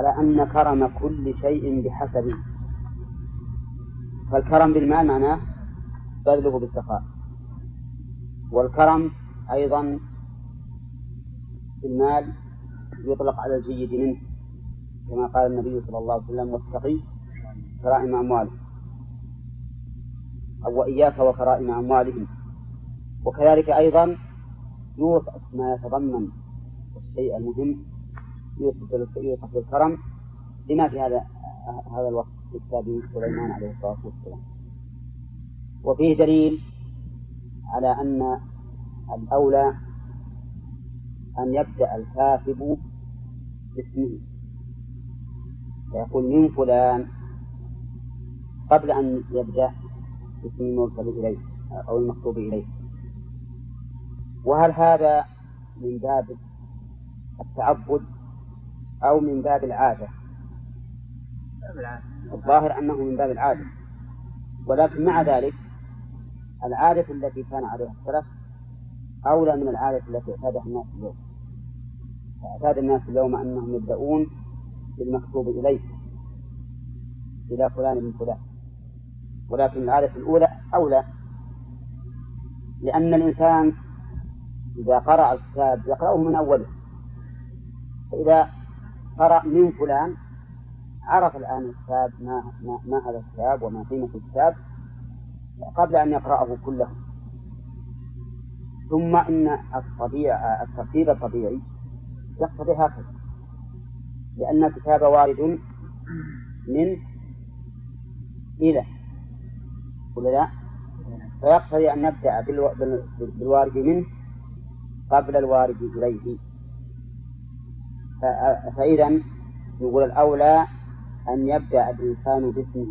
على أن كرم كل شيء بحسبه فالكرم بالمال معناه بذله بالسخاء. والكرم أيضا بالمال يطلق على الجيد منه كما قال النبي صلى الله عليه وسلم واتقي كرائم أموالهم أو وإياك وكرائم أموالهم. وكذلك أيضا يوصف ما يتضمن الشيء المهم يوصف بالكرم بما في هذا هذا الوصف في كتاب سليمان عليه الصلاة والسلام. وفيه دليل على أن الأولى أن يبدأ الكاتب باسمه. فيقول من فلان قبل أن يبدأ باسم المرسل إليه أو المكتوب إليه. وهل هذا من باب التعبد؟ أو من باب العادة. الظاهر أنه من باب العادة. ولكن مع ذلك العادة التي كان عليها السلف أولى من العادة التي اعتادها الناس اليوم. اعتاد الناس اليوم أنهم يبدأون بالمكتوب إليه. إلى فلان من فلان. ولكن العادة الأولى أولى. لأن الإنسان إذا قرأ الكتاب يقرأه من أوله. فإذا قرأ من فلان؟ عرف الآن الكتاب ما, ما, هذا الكتاب وما قيمة الكتاب قبل أن يقرأه كله ثم إن الطبيعة الترتيب الطبيعي يقتضي هكذا. لأن الكتاب وارد من إلى ولا لا؟ فيقتضي أن نبدأ بالوارد منه قبل الوارد إليه. فإذا يقول الأولى أن يبدأ الإنسان باسمه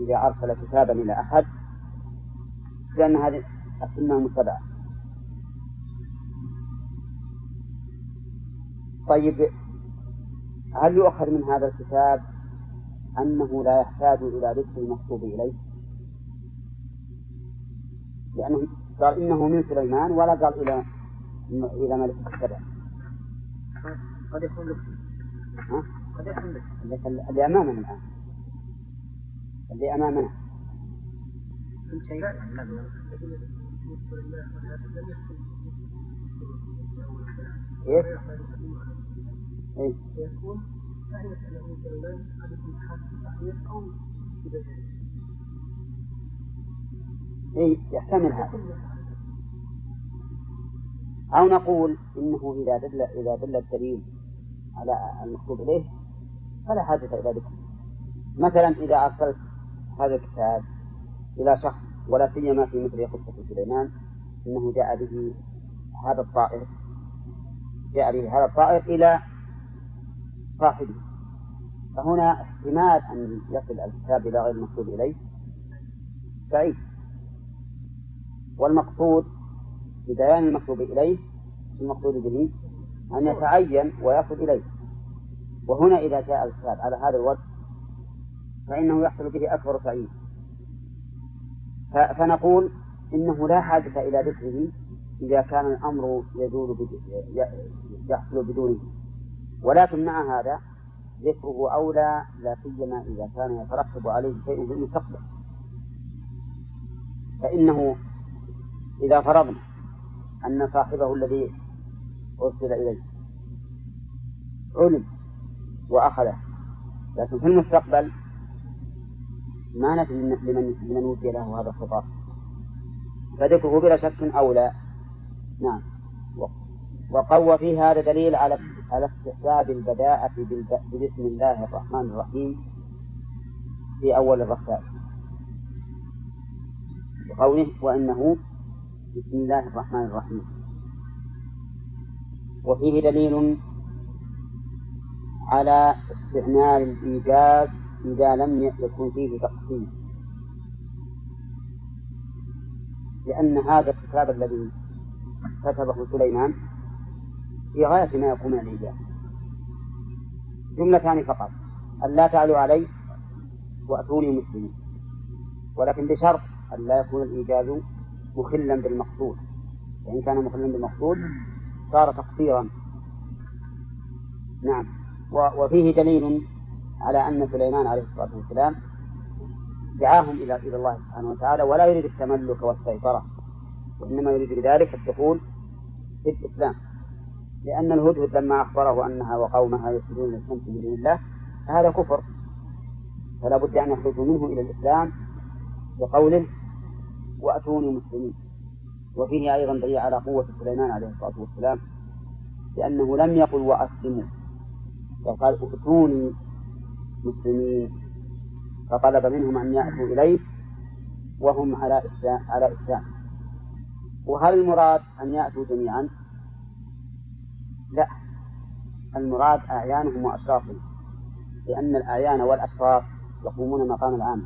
إذا أرسل كتابا إلى أحد لأن هذه السنة متبعة طيب هل يؤخذ من هذا الكتاب أنه لا يحتاج إلى ذكر المكتوب إليه؟ لأنه قال إنه من سليمان ولا قال إلى إلى ملك السبع. قد يكون لك. قد يكون لك. اللي أمامنا الآن اللي أمامنا كل شيء؟ يكون حاسس صحيح أو إيه يحتمل هذا. أو نقول إنه إذا دل إذا دل الدليل على المكتوب إليه فلا حاجة إلى ذكره مثلا إذا أرسلت هذا الكتاب إلى شخص ولا سيما في مثل قصة سليمان إنه جاء به هذا الطائر جاء به هذا الطائر إلى صاحبه. فهنا احتمال أن يصل الكتاب إلى غير المكتوب إليه بعيد. والمقصود ببيان المكتوب إليه المقصود به أن يتعين ويصل إليه. وهنا إذا جاء الكتاب على هذا الوجه فإنه يحصل به أكبر تعيين. فنقول إنه لا حاجة إلى ذكره إذا كان الأمر يزول يحصل بدونه. ولكن مع هذا ذكره أولى لا سيما إذا كان يترتب عليه شيء في المستقبل. فإنه إذا فرضنا أن صاحبه الذي أرسل إليه. علم وأخذه لكن في المستقبل ما ندري لمن لمن وفي له هذا الخطاب فذكره بلا شك أولى نعم. وقوى في هذا دليل على على استحباب البداءة بسم الله الرحمن الرحيم في أول الركعة. وقوله وأنه بسم الله الرحمن الرحيم. وفيه دليل على استعمال الإيجاز إذا لم يكن فيه تقسيم. لأن هذا الكتاب الذي كتبه سليمان في غاية ما يكون الإيجاز جملتان فقط. أن لا تعلوا علي وأتوني مسلمين. ولكن بشرط أن لا يكون الإيجاز مخلا بالمقصود. فإن كان مخلا بالمقصود صار تقصيرا. نعم. وفيه دليل على أن سليمان عليه الصلاة والسلام دعاهم إلى إلى الله سبحانه وتعالى ولا يريد التملك والسيطرة وإنما يريد بذلك الدخول في الإسلام. لأن الهدهد لما أخبره أنها وقومها يسجدون للشمس من دون الله فهذا كفر. فلا بد أن يخرجوا منه إلى الإسلام بقوله وأتوني مسلمين. وفيه أيضا دليل على قوة سليمان عليه الصلاة والسلام لأنه لم يقل وأسلموا. بل قال ائتوني مسلمين فطلب منهم أن يأتوا إليه وهم على إسلام على إسلام. وهل المراد أن يأتوا جميعا؟ لا. المراد أعيانهم وأشرافهم لأن الأعيان والأشراف يقومون مقام العام.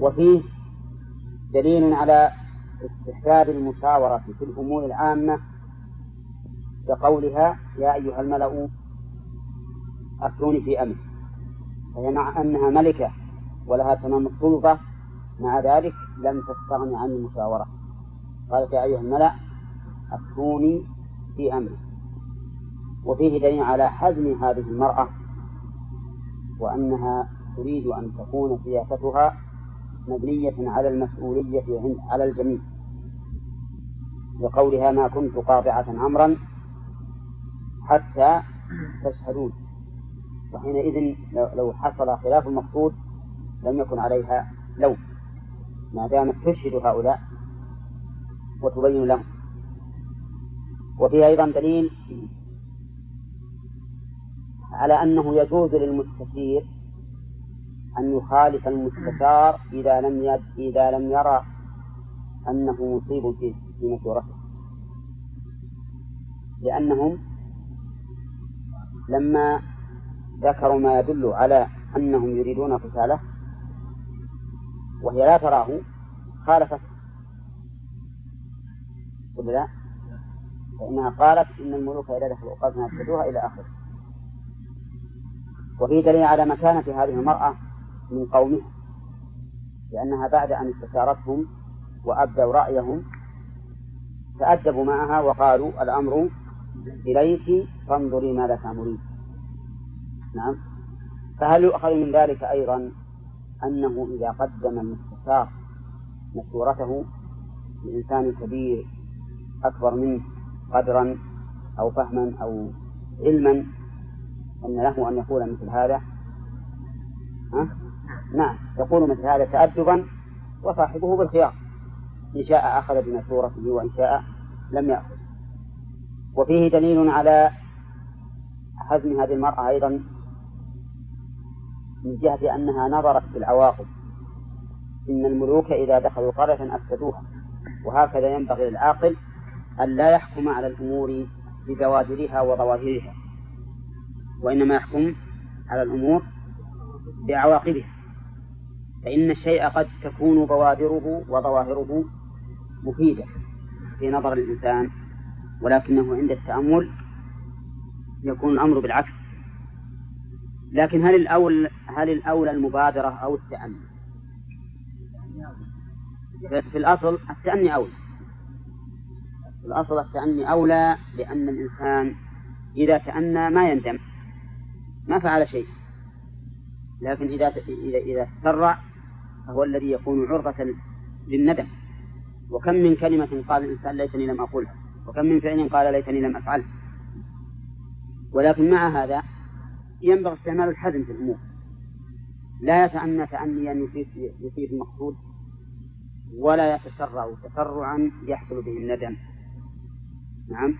وفيه دليل على استحباب المشاورة في الأمور العامة كقولها يا أيها الملأ أفتوني في أمر فهي مع أنها ملكة ولها تمام السلطة مع ذلك لم تستغني عن المشاورة. قالت يا أيها الملأ أفتوني في أمري. وفيه دليل على حزم هذه المرأة وأنها تريد أن تكون سياستها مبنية على المسؤولية على الجميع. لقولها ما كنت قاطعة أمرا حتى تشهدون. وحينئذ لو حصل خلاف المقصود لم يكن عليها لوم. ما دامت تشهد هؤلاء وتبين لهم. وفيه أيضا دليل على أنه يجوز للمستشير أن يخالف المستشار إذا لم يد إذا لم يرى أنه مصيب في مشورته لأنهم لما ذكروا ما يدل على أنهم يريدون قتاله وهي لا تراه خالفت ولا لا؟ فإنها قالت إن الملوك إذا دخلوا يفسدوها إلى آخره وفي دليل على مكانة هذه المرأة من قومها لأنها بعد أن استشارتهم وأبدوا رأيهم تأدبوا معها وقالوا الأمر إليك فانظري ماذا تأمرين نعم. فهل يؤخذ من ذلك أيضا أنه إذا قدم المستشار مشورته لإنسان كبير أكبر منه قدرا أو فهما أو علما أن له أن يقول مثل هذا؟ ها؟ نعم يقول مثل هذا تأدبا وصاحبه بالخيار إن شاء أخذ بمشورته وإن شاء لم يأخذ. وفيه دليل على حزم هذه المرأة أيضا من جهة أنها نظرت في العواقب. إن الملوك إذا دخلوا قرية أفسدوها وهكذا ينبغي للعاقل أن لا يحكم على الأمور ببوادرها وظواهرها وإنما يحكم على الأمور بعواقبها. فإن الشيء قد تكون بوادره وظواهره مفيدة في نظر الإنسان ولكنه عند التأمل يكون الأمر بالعكس. لكن هل الأول هل الأولى المبادرة أو التأني؟ في الأصل التأني أولى. في الأصل التأني أولى لأن الإنسان إذا تأنى ما يندم ما فعل شيء. لكن إذا إذا إذا تسرع فهو الذي يكون عرضة للندم. وكم من كلمة قال الإنسان ليتني لم أقولها؟ وكم من فعل قال ليتني لم أفعله؟ ولكن مع هذا ينبغي استعمال الحزم في الأمور. لا يتأنى تأنيا يفيد المقصود ولا يتسرع تسرعا يحصل به الندم. نعم.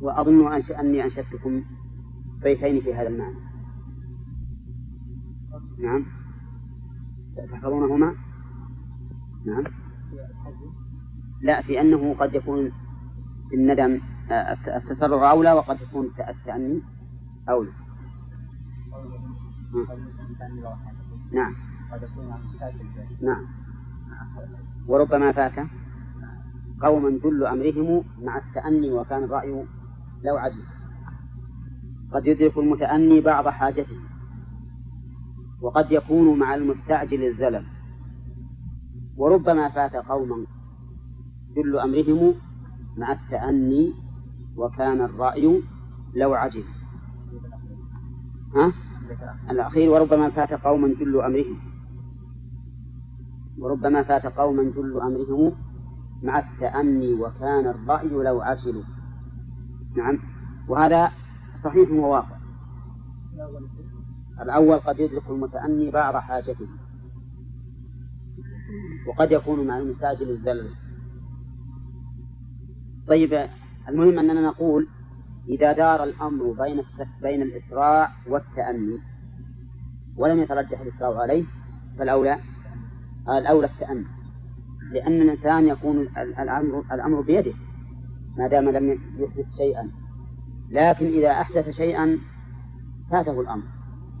وأظن. أني أنشدتكم بيتين في هذا المعنى. نعم. تحفظونهما نعم. لا في أنه قد يكون الندم آه، التسرع أولى وقد يكون التأني أولى. نعم. نعم. وربما فات قوما جل أمرهم مع التأني وكان الرأي لو عجل قد يدرك المتأني بعض حاجته. وقد يكون مع المستعجل الزلل. وربما فات قوما جل أمرهم مع التأني وكان الرأي لو عجل. ها؟ الأخير وربما فات قوما جل أمرهم. وربما فات قوما جل أمرهم مع التأني وكان الرأي لو عجلوا نعم. وهذا صحيح وواقع. الأول قد يدرك المتأني بعض حاجته وقد يكون مع المستعجل الزلل طيب المهم أننا نقول إذا دار الأمر بين بين الإسراع والتأني ولم يترجح الإسراع عليه فالأولى الأولى التأني. لأن الإنسان يكون الأمر الأمر بيده ما دام لم يحدث شيئا. لكن إذا أحدث شيئا فاته الأمر.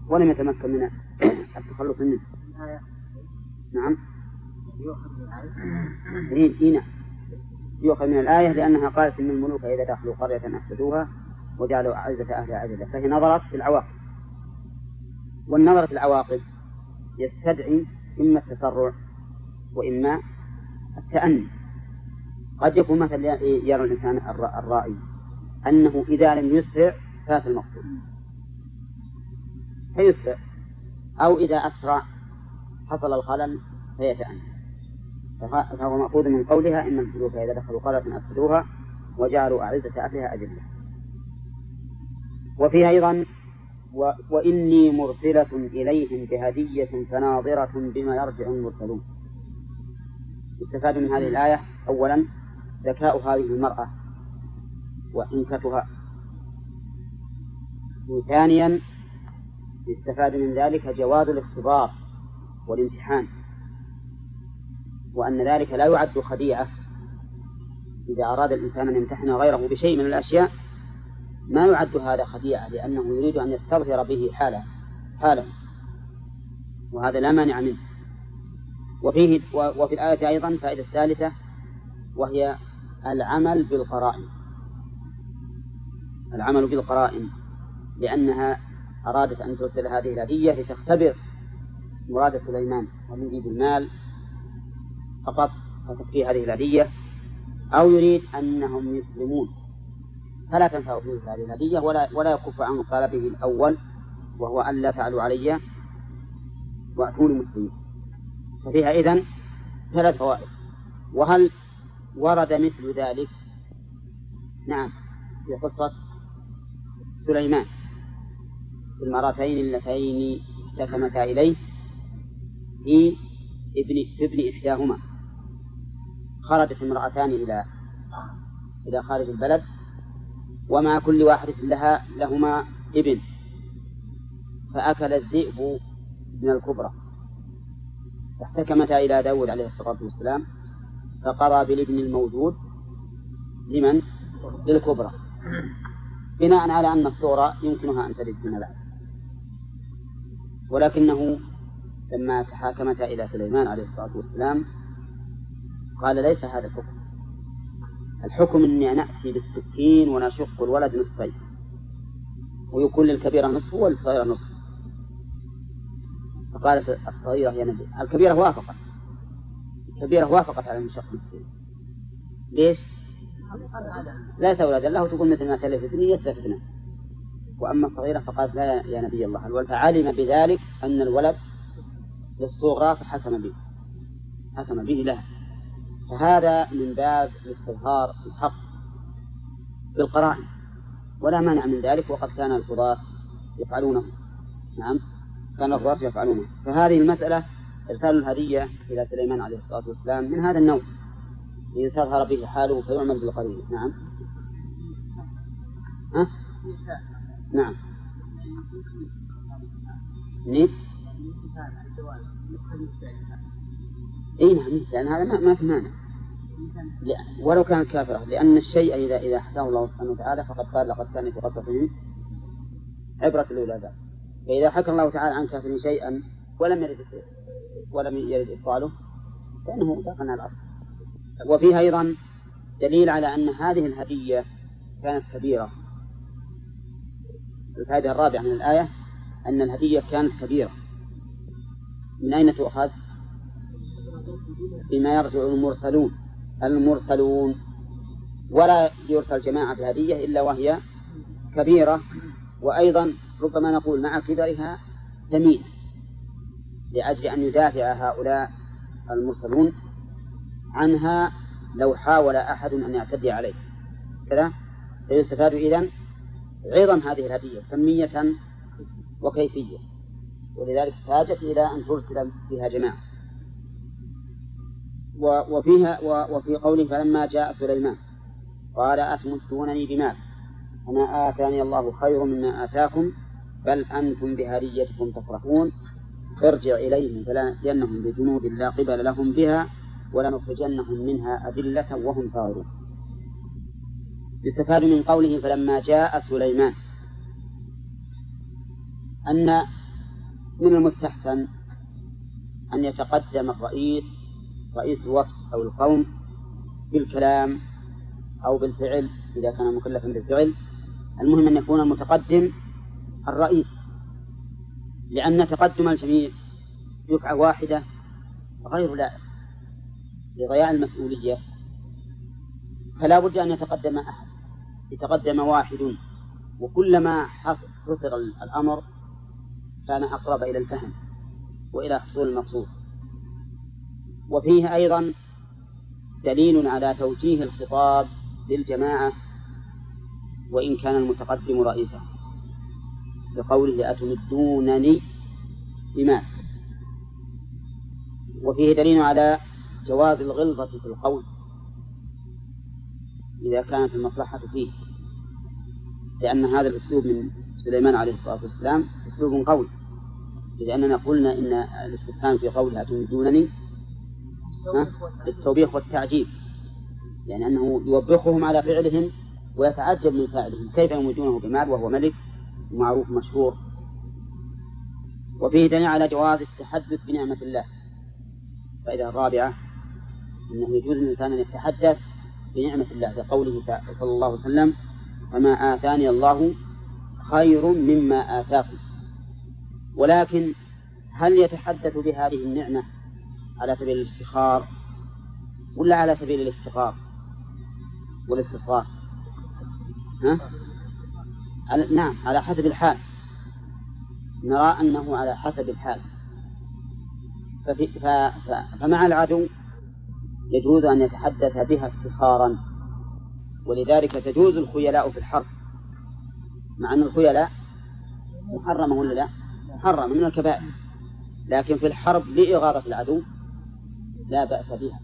ولم يتمكن من التخلص منه. نعم. إيه نعم يؤخذ من الآية لأنها قالت إن الملوك إذا دخلوا قرية أفسدوها وجعلوا أعزة أهلها أذلة فهي نظرت في العواقب. والنظر في العواقب يستدعي إما التسرع وإما التأني. قد يكون مثلا يرى الإنسان الرائي أنه إذا لم يسرع فات المقصود. فيسرع أو إذا أسرع حصل الخلل فيتأنى فهو مأخوذ من قولها إن الملوك إذا دخلوا قرية أفسدوها وجعلوا أعزة أهلها أذلة وفيها أيضا و... وإني مرسلة إليهم بهدية فناظرة بما يرجع المرسلون. يستفاد من هذه الآية. أولا ذكاء هذه المرأة وحنكتها وثانيا يستفاد من ذلك جواز الاختبار والامتحان وأن ذلك لا يعد خديعة. إذا أراد الإنسان أن يمتحن غيره بشيء من الأشياء ما يعد هذا خديعة لأنه يريد أن يستظهر به حاله حاله. وهذا لا مانع منه. وفيه وفي الآية أيضا فائدة ثالثة وهي العمل بالقرائن. العمل بالقرائن لأنها أرادت أن ترسل هذه الهدية لتختبر مراد سليمان ومن يريد المال فقط وتكفي هذه الهدية أو يريد أنهم يسلمون. فلا تنفع فيه هذه الهدية ولا ولا يكف عن طلبه الأول وهو أن لا تعلوا علي وأتوني مسلمين. ففيها إذن ثلاث فوائد. وهل ورد مثل ذلك؟ نعم في قصة سليمان. المرتين اللتين احتكمتا إليه؟ في ابن في ابن إحداهما. خرجت امرأتان إلى إلى خارج البلد ومع كل واحدة لها لهما ابن فأكل الذئب من الكبرى. فاحتكمتا إلى داود عليه الصلاة والسلام فقضى بالابن الموجود لمن؟ للكبرى. بناء على أن الصغرى يمكنها أن تلد من بعد ولكنه لما تحاكمتا إلى سليمان عليه الصلاة والسلام قال ليس هذا الحكم. الحكم أني نأتي بالسكين ونشق الولد نصفين. ويكون للكبيرة نصف وللصغيرة نصف. فقالت الصغيرة يا نبي الكبيرة وافقت. الكبيرة وافقت على المشق نصفين. ليش؟ لا تولد الله تقول مثل ما تلف ابني يتلف ابنه وأما الصغيرة فقالت لا يا نبي الله. الولد فعلم بذلك أن الولد للصغرى فحكم به. حكم به له فهذا من باب الاستظهار الحق بالقرائن ولا مانع من ذلك وقد كان القضاة يفعلونه. نعم. كان القضاة يفعلونه. فهذه المسألة إرسال الهدية إلى سليمان عليه الصلاة والسلام من هذا النوع. ليستظهر به حاله فيعمل بالقرين نعم. ها؟ نعم. نعم إي نعم لأن هذا ما, ما في مانع ولو كانت كافرة لأن الشيء إذا إذا حكاه الله سبحانه وتعالى فقد قال لقد كان في قصصهم عبرة للأولاد فإذا حكى الله تعالى عن كافر شيئا ولم يرد ولم يرد إبطاله فإنه على الأصل. وفيها أيضا دليل على أن هذه الهدية كانت كبيرة. الفائدة الرابعة من الآية أن الهدية كانت كبيرة. من أين تؤخذ؟ بما يرجع المرسلون. المرسلون. ولا يرسل جماعة بهدية إلا وهي كبيرة. وأيضا ربما نقول مع كبرها ثمينة. لأجل أن يدافع هؤلاء المرسلون عنها لو حاول أحد أن يعتدي عليه. كذا؟ فيستفاد إذن عظم هذه الهدية كمية وكيفية. ولذلك احتاجت إلى أن ترسل فيها جماعة. وفيها وفي قوله فلما جاء سليمان قال أتمدونني بمال؟ وما آتاني الله خير مما آتاكم بل أنتم بهديتكم تفرحون. ارجع إليهم فلنأتينهم بجنود لا قبل لهم بها ولنخرجنهم منها أذلة وهم صاغرون. يستفاد من قوله فلما جاء سليمان. أن من المستحسن أن يتقدم الرئيس رئيس الوفد أو القوم بالكلام أو بالفعل إذا كان مكلفا بالفعل. المهم أن يكون المتقدم الرئيس لأن تقدم الجميع دفعة واحدة غير لائق لضياع المسؤولية. فلا بد أن يتقدم أحد. يتقدم واحد. وكلما حصر الأمر كان أقرب إلى الفهم وإلى حصول المقصود. وفيه أيضا دليل على توجيه الخطاب للجماعة وإن كان المتقدم رئيسا بقوله أتمدونني بمال. وفيه دليل على جواز الغلظة في القول. إذا كانت المصلحة فيه لأن هذا الأسلوب من سليمان عليه الصلاة والسلام أسلوب قوي. لأننا قلنا إن الاستفهام في قوله أتمدونني للتوبيخ والتعجيب يعني أنه يوبخهم على فعلهم ويتعجب من فاعلهم كيف يمدونه بمال وهو ملك معروف مشهور؟ وفيه دليل على جواز التحدث بنعمة الله. الفائدة الرابعة أنه يجوز للإنسان أن يتحدث بنعمة الله كقوله صلى الله عليه وسلم فما آتاني الله خير مما آتاكم. ولكن هل يتحدث بهذه النعمة على سبيل الافتخار ولا على سبيل الافتقار والاستصغار ها؟ على نعم على حسب الحال. نرى أنه على حسب الحال. ففي ف... ف... فمع العدو يجوز أن يتحدث بها افتخارا ولذلك تجوز الخيلاء في الحرب. مع أن الخيلاء محرمة ولا لا؟ محرمة من الكبائر. لكن في الحرب لإغاظة العدو لا بأس بها.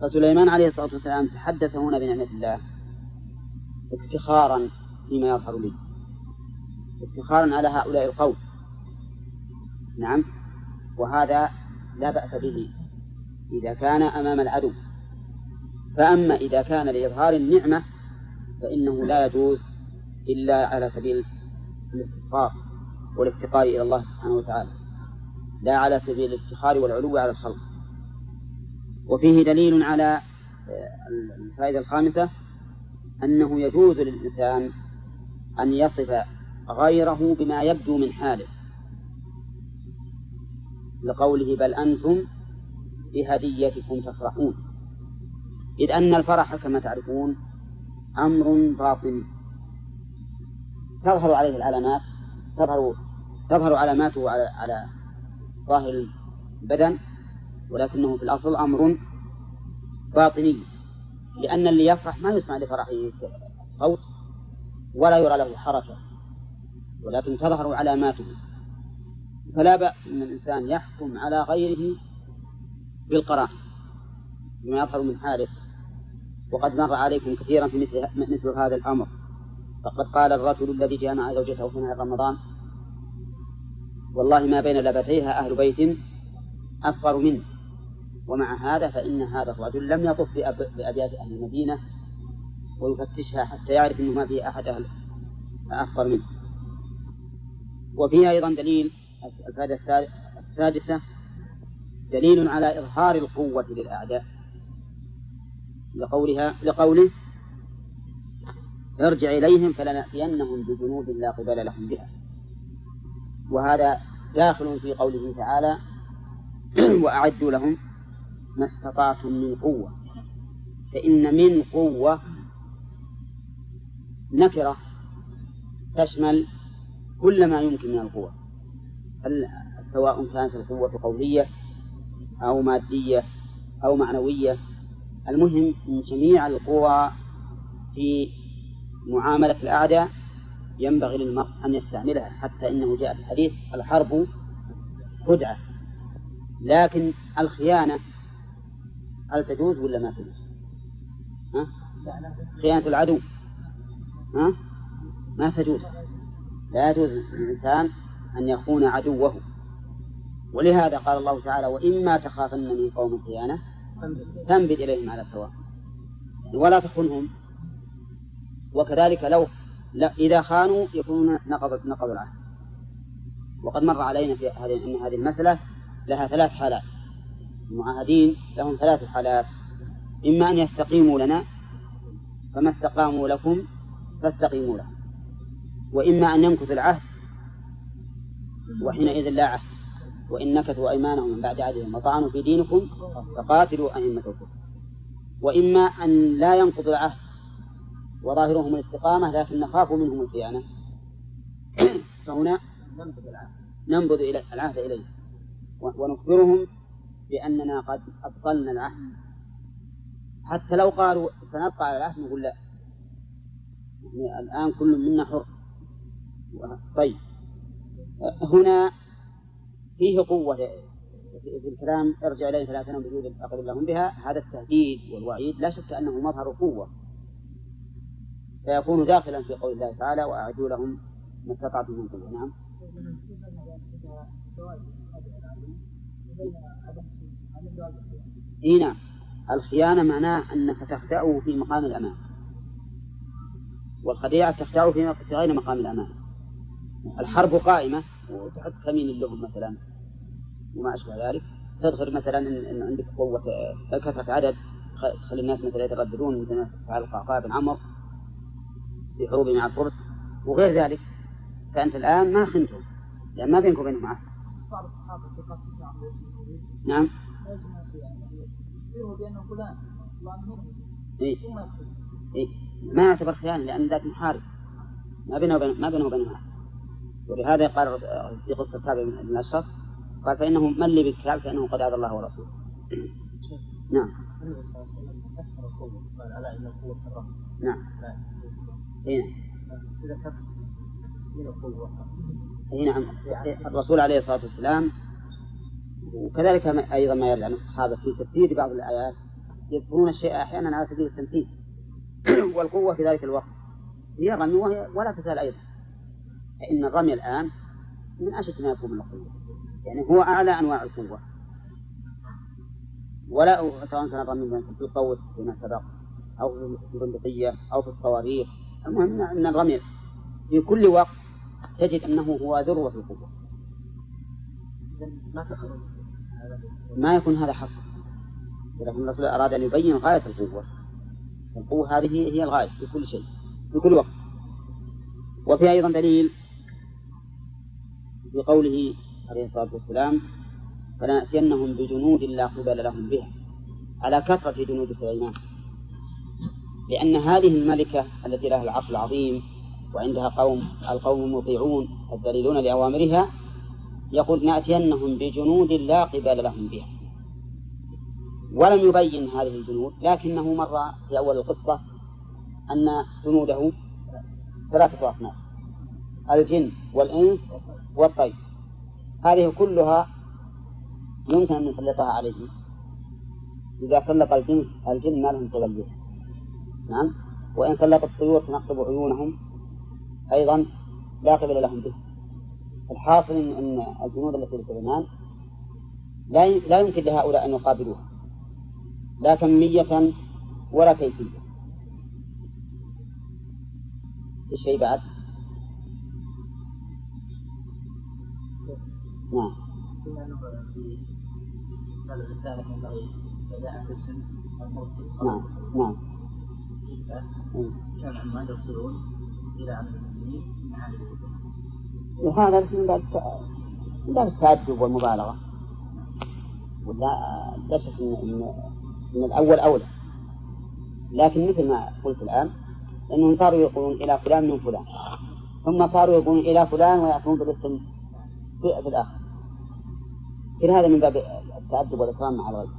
فسليمان عليه الصلاة والسلام تحدث هنا بنعمة الله افتخارا فيما يظهر لي افتخارا على هؤلاء القوم. نعم. وهذا لا بأس به. إذا كان أمام العدو. فأما إذا كان لإظهار النعمة فإنه لا يجوز إلا على سبيل الاستصغار والافتقار إلى الله سبحانه وتعالى لا على سبيل الافتخار والعلو على الخلق. وفيه دليل على الفائدة الخامسة أنه يجوز للإنسان أن يصف غيره بما يبدو من حاله لقوله بل أنتم بهديتكم تفرحون. إذ أن الفرح كما تعرفون أمر باطن تظهر عليه العلامات تظهر تظهر علاماته على على ظاهر البدن ولكنه في الأصل أمر باطني لأن اللي يفرح ما يسمع لفرحه صوت ولا يرى له حركة ولكن تظهر علاماته. فلا بأس أن الإنسان يحكم على غيره بالقرائن بما يظهر من حاله وقد مر عليكم كثيرا في مثل, مثل هذا الأمر. فقد قال الرجل الذي جامع زوجته في نهار رمضان والله ما بين لبتيها أهل بيت أفقر منه. ومع هذا فإن هذا الرجل لم يطف بأبيات أهل المدينة ويفتشها حتى يعرف أنه ما فيه أحد أهل أفقر منه. وفيها أيضا دليل الفائدة السادسة دليل على إظهار القوة للأعداء. لقولها لقوله ارجع إليهم فلنأتينهم بجنود لا قبل لهم بها. وهذا داخل في قوله تعالى وأعدوا لهم ما استطعتم من قوة. فإن من قوة نكرة تشمل كل ما يمكن من القوة. سواء كانت القوة قولية أو مادية أو معنوية المهم من جميع القوى في معاملة الأعداء ينبغي للمرء أن يستعملها حتى إنه جاء في الحديث الحرب خدعة لكن الخيانة هل تجوز ولا ما تجوز؟ ها؟ خيانة العدو ها؟ ما تجوز لا يجوز للإنسان أن يخون عدوه ولهذا قال الله تعالى وإما تخافن من قوم خيانة فانبذ إليهم على سواء ولا تخنهم وكذلك لو لا إذا خانوا يكونون نقض نقض العهد. وقد مر علينا في هذه أن هذه المسألة لها ثلاث حالات. المعاهدين لهم ثلاث حالات. إما أن يستقيموا لنا فما استقاموا لكم فاستقيموا لهم وإما أن يمكث العهد وحينئذ لا عهد. وإن نكثوا أيمانهم من بعد عهدهم وطعنوا في دينكم فقاتلوا أئمة الكفر وإما أن لا ينقض العهد وظاهرهم الاستقامة لكن نخاف منهم الخيانة. فهنا ننبذ إلى العهد إليه ونخبرهم بأننا قد أبطلنا العهد. حتى لو قالوا سنبقى على العهد نقول لا. يعني الآن كل منا حر. طيب. هنا فيه قوة. في الكلام ارجع إليه فلا تنم بجود أقل لهم بها. هذا التهديد والوعيد لا شك أنه مظهر قوة. فيكون داخلا في قول الله تعالى وأعدوا لهم ما استطعتم من قوة. نعم. إي نعم. الخيانة معناه أنك تخدعه في مقام الأمان. والخديعة تخدعه في غير مقام الأمان. الحرب قائمة. وتحط كمين لهم مثلا. وما أشبه ذلك. تظهر مثلا أن عندك قوة كثرة عدد تخلي الناس مثلا يترددون مثل ما فعل القعقاع بن عمرو في حروبه مع الفرس وغير ذلك. فأنت الآن ما خنتهم لأن ما بينك وبينهم عهد نعم. إيه؟ إيه؟ ما يعتبر خيانة لأن ذاك محارب. ما بينه وبين ما بينه وبينهم عهد ولهذا قال في قصة كعب بن أشرف قال فإنه من لي بالكعب فإنه قد عاد الله ورسوله. نعم. نعم. إيه. اي نعم. الرسول عليه الصلاة والسلام وكذلك أيضا ما يرجع عن الصحابه في تفسير بعض الآيات يذكرون الشيء أحيانا على سبيل التمثيل. والقوة في ذلك الوقت. هي الرمي وهي ولا تزال أيضا. فإن الرمي الآن من أشد ما يكون من القوة. يعني هو أعلى أنواع القوة. ولا سواء كان الرمي في القوس فيما سبق أو في البندقية أو في الصواريخ. المهم أن الرمي في كل وقت تجد أنه هو ذروة القوة. ما يكون هذا حصر. ولكن الرسول أراد أن يبين غاية القوة. القوة هذه هي الغاية في كل شيء في كل وقت. وفي أيضا دليل في قوله عليه الصلاة والسلام فلنأتينهم بجنود لا قبل لهم بها على كثرة جنود سليمان. لأن هذه الملكة التي لها العقل العظيم وعندها قوم القوم مطيعون الدليلون لأوامرها يقول نأتينهم بجنود لا قبل لهم بها. ولم يبين هذه الجنود لكنه مر في أول القصة أن جنوده ثلاثة أصناف الجن والإنس والطير. هذه كلها يمكن أن نسلطها عليه إذا سلط الجن الجن ما لهم تغير نعم؟ وإن سلط الطيور تنقب عيونهم أيضا لا قبل لهم به الحاصل أن الجنود التي لسليمان لا لا يمكن لهؤلاء أن يقابلوها. لا كمية ولا كيفية. الشيء بعد؟ نعم. نعم. نعم. كان ما يرسلون إلى عمل المسلمين وهذا من باب من باب التعجب والمبالغة. ولا لا شك إن, إن الأول أولى. لكن مثل ما قلت الآن أنهم صاروا يقولون إلى فلان من فلان. ثم صاروا يقولون إلى فلان ويأتون بالاسم في الآخر. كل هذا من باب التأدب والإكرام مع الغير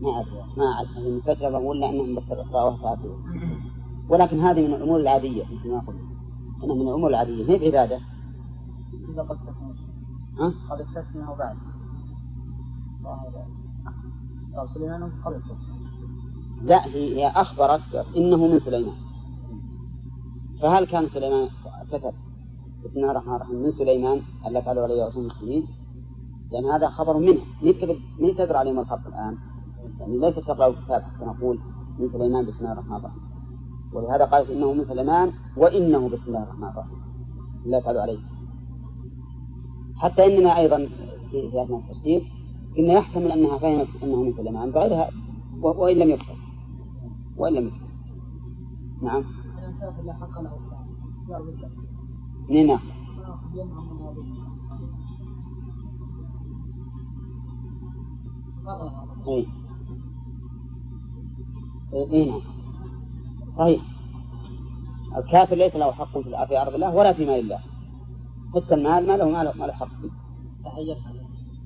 ما أعرف ما أعرف من فترة بقول لأنهم بس رأوها تعبوا ولكن هذه من الأمور العادية مثل ما قلت أنها من الأمور العادية هي بعبادة. إذا قد ها؟ قد استثنى بعد؟ قال سليمان قبل لا هي أخبرت إنه من سليمان. فهل كان سليمان كتب بسم الله الرحمن الرحيم. من سليمان ألا تعالوا عليه وسلم المسلمين. لأن هذا خبر منه. من تقرأ عليهم الخط الآن؟ يعني ليس تقرأ الكتاب حتى نقول من سليمان بسم الله الرحمن الرحيم. ولهذا قالت إنه من سليمان وإنه بسم الله الرحمن الرحيم. لا تعالوا عليه. حتى إننا أيضا في أثناء التفسير كنا يحتمل أنها فهمت أنه من سليمان بغيرها وإن لم يكتب. وإن لم يكتب. نعم. ناخذ؟ اي نعم صحيح. الكافر ليس له حق في أرض الله ولا في مال الله. حتى المال ما له ما له حق فيه.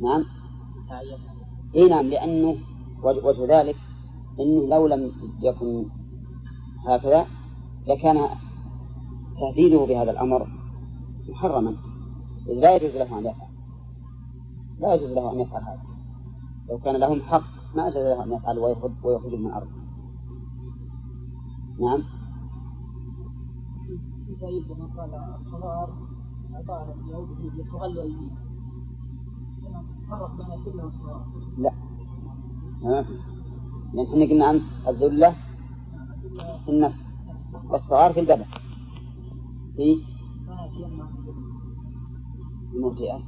نعم. اي نعم لأنه وجه ذلك إنه لو لم يكن هكذا لكان تهديده بهذا الأمر. محرما. إذ لا يجوز له أن يفعل لا يجوز له أن يفعل هذا. لو كان لهم حق ما جاز له أن يفعل ويخرج ويخرج من الأرض. نعم. قال الصغار بين الذلة والصغار لا ما لأن إحنا قلنا أمس الذلة في النفس والصغار في البدن. في المرجئة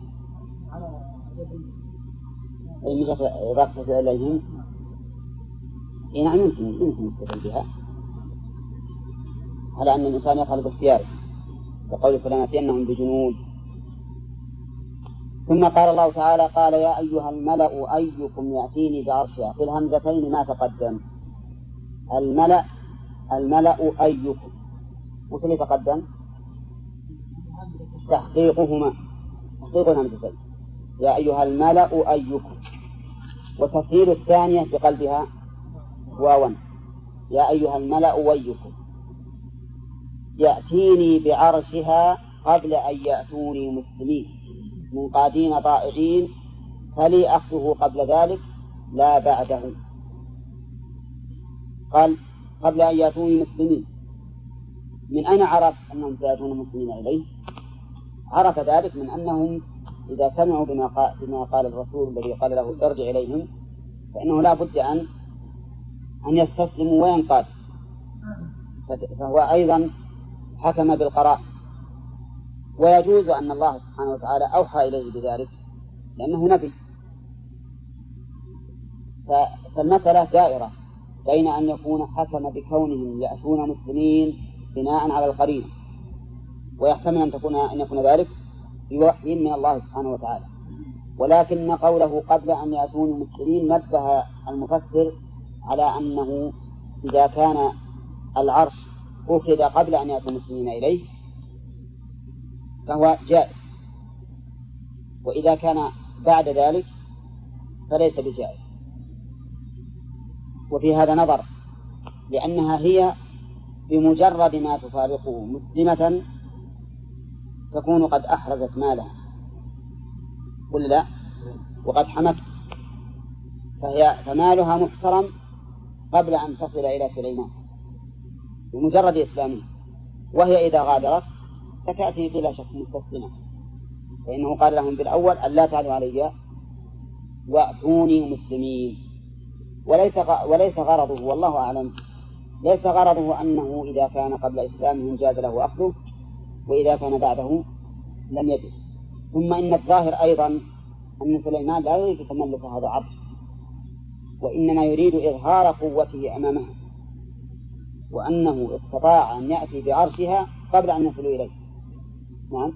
أي من إضافة إليهم إي نعم يمكن يمكن يستدل بها. على أن الإنسان يفعل باختياره. وقول فلنأتينهم بجنود. ثم قال الله تعالى قال يا أيها الملأ أيكم يأتيني بعرشها في الهمزتين ما تقدم. الملأ الملأ أيكم. وش اللي تقدم؟ تحقيقهما. تحقيق الهمزتين يا أيها الملأ أيكم. وتفعيل الثانية بقلبها واوا يا أيها الملأ ويكم. يأتيني بعرشها قبل أن يأتوني مسلمين. منقادين طائعين. فلي أخذه قبل ذلك. لا بعده. قال قبل أن يأتوني مسلمين. من أين عرف أنهم سيأتون مسلمين إليه؟ عرف ذلك من أنهم إذا سمعوا بما قال, بما قال الرسول الذي قال له ارجع إليهم فإنه لا بد أن أن يستسلموا وينقاد. فهو أيضا حكم بالقراء ويجوز أن الله سبحانه وتعالى أوحى إليه بذلك لأنه نبي. فالمسألة دائرة بين أن يكون حكم بكونهم يأتون مسلمين بناء على القرينة. ويحتمل أن تكون أن يكون ذلك بوحي من الله سبحانه وتعالى. ولكن قوله قبل أن يأتون مسلمين نبه المفسر على أنه إذا كان العرش أخذ قبل أن يأتوا المسلمين إليه فهو جائز. وإذا كان بعد ذلك فليس بجائز. وفي هذا نظر لأنها هي بمجرد ما تفارقه مسلمة تكون قد أحرزت مالها. ولا لا؟ وقد حمت. فهي فمالها محترم قبل أن تصل إلى سليمان. بمجرد إسلامه. وهي إذا غادرت فتأتي بلا شك مستسلمة. فإنه قال لهم بالأول أن لا تعلوا علي وأتوني مسلمين. وليس وليس غرضه والله أعلم ليس غرضه أنه إذا كان قبل إسلامهم جاز له أخذه. وإذا كان بعده لم يجد. ثم إن الظاهر أيضا أن سليمان لا يريد تملك هذا العرش وإنما يريد إظهار قوته أمامها وأنه استطاع أن يأتي بعرشها قبل أن يصلوا إليه. نعم.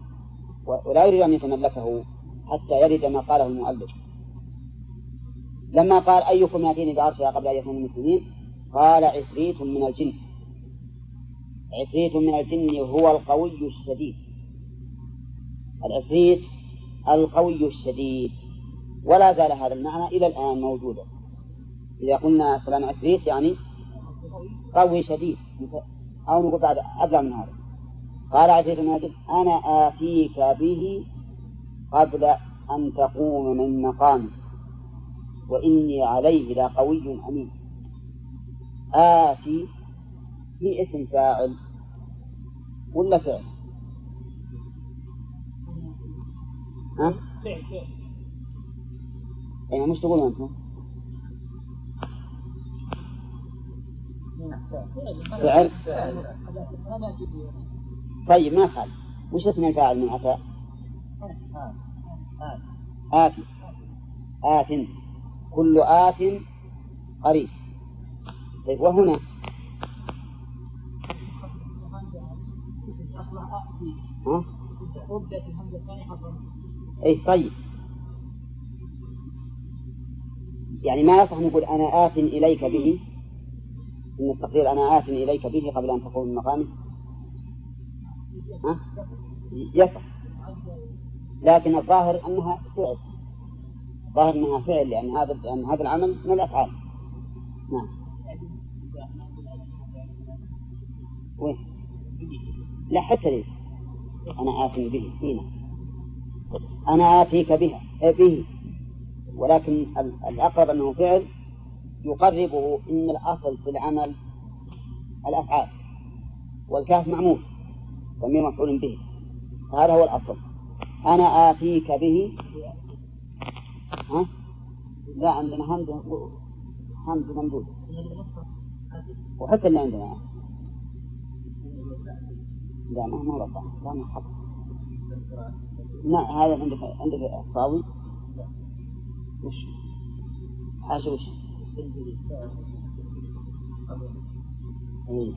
ولا يريد أن يتملكه حتى يرد ما قاله المؤلف. لما قال أيكم يأتيني بعرشها قبل أن يكونوا المسلمين قال عفريت من الجن. عفريت من الجن هو القوي الشديد. العفريت القوي الشديد. ولا زال هذا المعنى إلى الآن موجودا. إذا قلنا فلان عفريت يعني قوي شديد. أو نقول بعد أبلغ من هذا. قال عفريت من الجن أنا آتيك به قبل أن تقوم من مقامك وإني عليه لقوي أمين. آتي في اسم فاعل ولا فعل؟ ها؟ فعل فعل أي مش تقولون أنتم؟ فعل طيب ما فعل وش اسم الفاعل من أتى؟ آتي آت كل آت قريب طيب وهنا أي طيب. يعني ما يصح نقول أنا آت إليك به؟ إن التقدير أنا آت إليك به قبل أن تقوم من مقامه ها؟ يصح. لكن الظاهر أنها فعل. الظاهر أنها فعل لأن هذا لأن هذا العمل من الأفعال. نعم. وين؟ لا حتى لي أنا آتي به هنا أنا آتيك بها به. ولكن الأقرب أنه فعل يقربه إن الأصل في العمل الأفعال والكاف معمول ضمير مفعول به. هذا هو الأصل. أنا آتيك به. ها؟ لا عندنا همز همز ممدود. وحتى اللي عندنا. لا ما ما لا ما حط. لا هذا عندك عندك الصاوي وش؟ حاجة وش؟ إيه.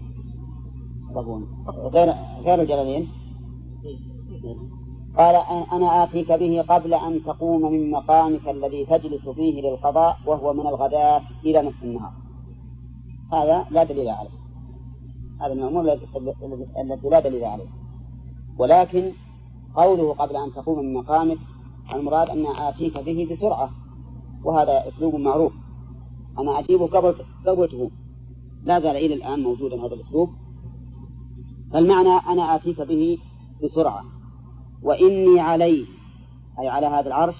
غير غير الجلالين. قال أنا آتيك به قبل أن تقوم من مقامك الذي تجلس فيه للقضاء وهو من الغداة إلى نصف النهار. هذا لا دليل عليه. هذا من الأمور التي لا دليل عليه. ولكن قوله قبل أن تقوم من مقامك المراد أن آتيك به بسرعة وهذا أسلوب معروف. أنا أجيبه قبل قبل لا زال إلى الآن موجودا هذا الأسلوب. فالمعنى أنا آتيك به بسرعة. وإني عليه أي على هذا العرش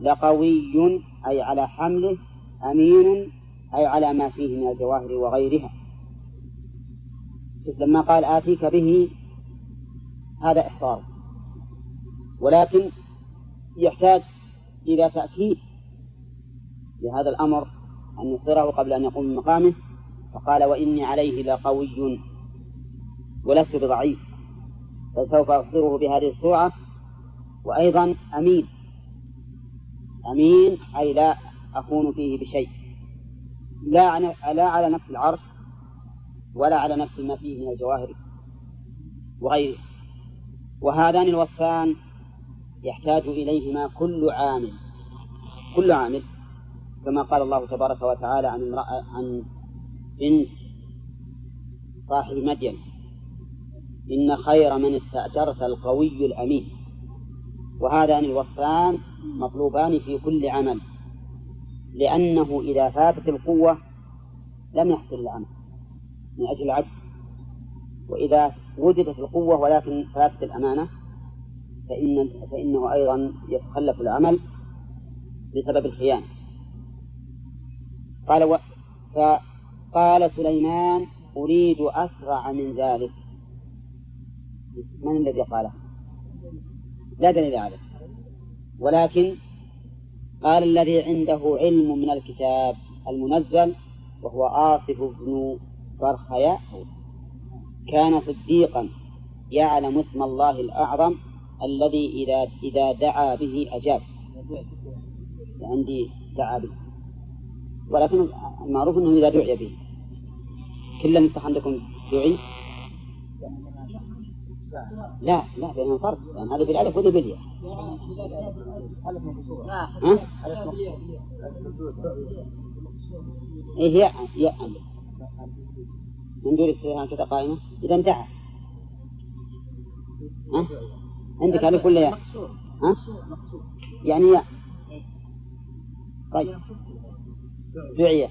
لقوي أي على حمله أمين أي على ما فيه من الجواهر وغيرها. لما قال آتيك به هذا إحصار ولكن يحتاج إلى تأكيد لهذا الأمر أن يصدره قبل أن يقوم من مقامه فقال وإني عليه لقوي ولست بضعيف فسوف أصدره بهذه السرعة. وأيضا أمين. أمين أي لا أكون فيه بشيء. لا على نفس العرش ولا على نفس ما فيه من الجواهر وغيره. وهذان الوصفان يحتاج إليهما كل عامل كل عامل كما قال الله تبارك وتعالى عن امرأة عن بنت صاحب مدين إن خير من استأجرت القوي الأمين. وهذان الوصفان مطلوبان في كل عمل لأنه إذا فاتت القوة لم يحصل العمل. من أجل العجز وإذا وجدت القوة ولكن فاتت الأمانة فإن فإنه أيضا يتخلف العمل بسبب الخيانة. قال و... فقال سليمان أريد أسرع من ذلك. من الذي قاله؟ لا دليل عليه. ولكن قال الذي عنده علم من الكتاب المنزل وهو آصف بن برخياء كان صديقا يعلم اسم الله الأعظم الذي إذا إذا دعا به أجاب. عندي دعا به ولكن المعروف أنه إذا دعي به. كل مفتح عندكم دعي؟ لا لا بينهم فرق لأن هذا بالألف وهذا بالياء ها؟ إيه ياء ياء من دون استثناء كذا قائمة إذا انتهى. ها؟ عندك ألف ولا ياء؟ ها؟ يعني ياء طيب. دعية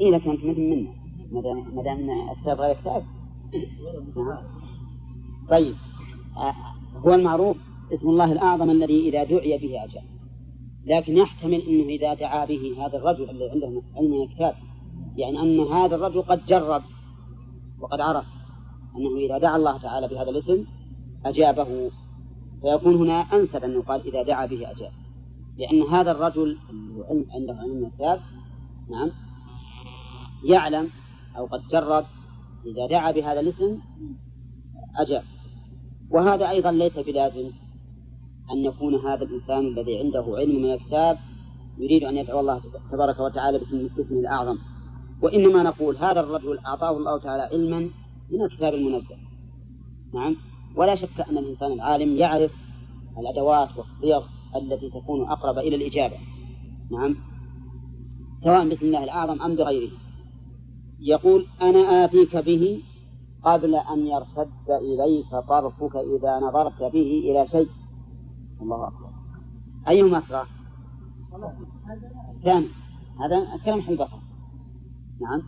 إيه لكن أنت؟ مثل منا. ما دام الكتاب غير كتاب طيب. آه، هو المعروف اسم الله الأعظم الذي إذا دعي به أجاب. لكن يحتمل أنه إذا دعا به هذا الرجل الذي عنده علم الكتاب يعني أن هذا الرجل قد جرب وقد عرف أنه إذا دعا الله تعالى بهذا الاسم أجابه فيكون هنا أنسب أن يقال إذا دعا به أجاب. لأن هذا الرجل عنده علم الكتاب نعم يعلم أو قد جرب إذا دعا بهذا الاسم أجاب. وهذا أيضا ليس بلازم أن يكون هذا الإنسان الذي عنده علم من الكتاب يريد أن يدعو الله تبارك وتعالى باسمه الأعظم. وإنما نقول هذا الرجل أعطاه الله تعالى علما من الكتاب المنزل. نعم؟ ولا شك أن الإنسان العالم يعرف الأدوات والصيغ التي تكون أقرب إلى الإجابة. نعم؟ سواء باسم الله الأعظم أم بغيره. يقول أنا آتيك به قبل أن يرتد إليك طرفك إذا نظرت به إلى شيء. الله أكبر. أيهما أسرع؟ الثاني هذا كلام البصر نعم.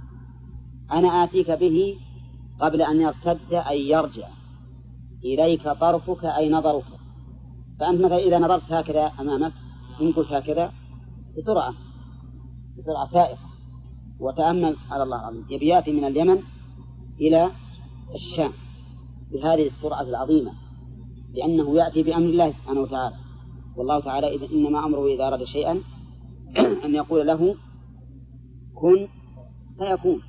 أنا آتيك به قبل أن يرتد أي يرجع. إليك طرفك أي نظرك. فأنت مثلا إذا نظرت هكذا أمامك إن قلت هكذا بسرعة. بسرعة فائقة. وتأمل على الله العظيم يبي يأتي من اليمن إلى الشام بهذه السرعة العظيمة لأنه يأتي بأمر الله سبحانه وتعالى. والله تعالى إذا إنما أمره إذا أراد شيئا أن يقول له كن فيكون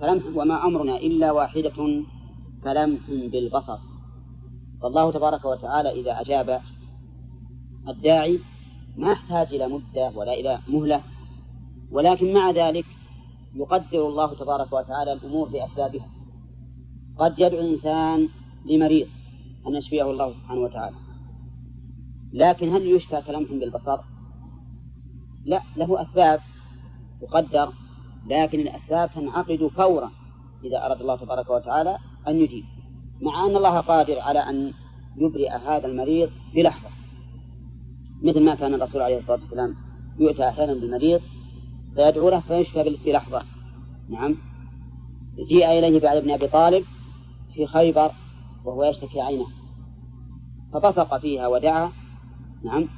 فلمح وما أمرنا إلا واحدة كلمح بالبصر. فالله تبارك وتعالى إذا أجاب الداعي ما يحتاج إلى مدة ولا إلى مهلة. ولكن مع ذلك يقدر الله تبارك وتعالى الأمور بأسبابها. قد يدعو الإنسان لمريض أن يشفيه الله سبحانه وتعالى. لكن هل يشفى كلمح بالبصر؟ لا له أسباب تقدر لكن الأسباب تنعقد فورا إذا أراد الله تبارك وتعالى أن يجيب مع أن الله قادر على أن يبرئ هذا المريض بلحظة. مثل ما كان الرسول عليه الصلاة والسلام يؤتى أحيانا بالمريض فيدعو له فيشفى بلحظة. نعم. جيء إليه بعد ابن أبي طالب في خيبر وهو يشتكي عينه فبصق فيها ودعا. نعم.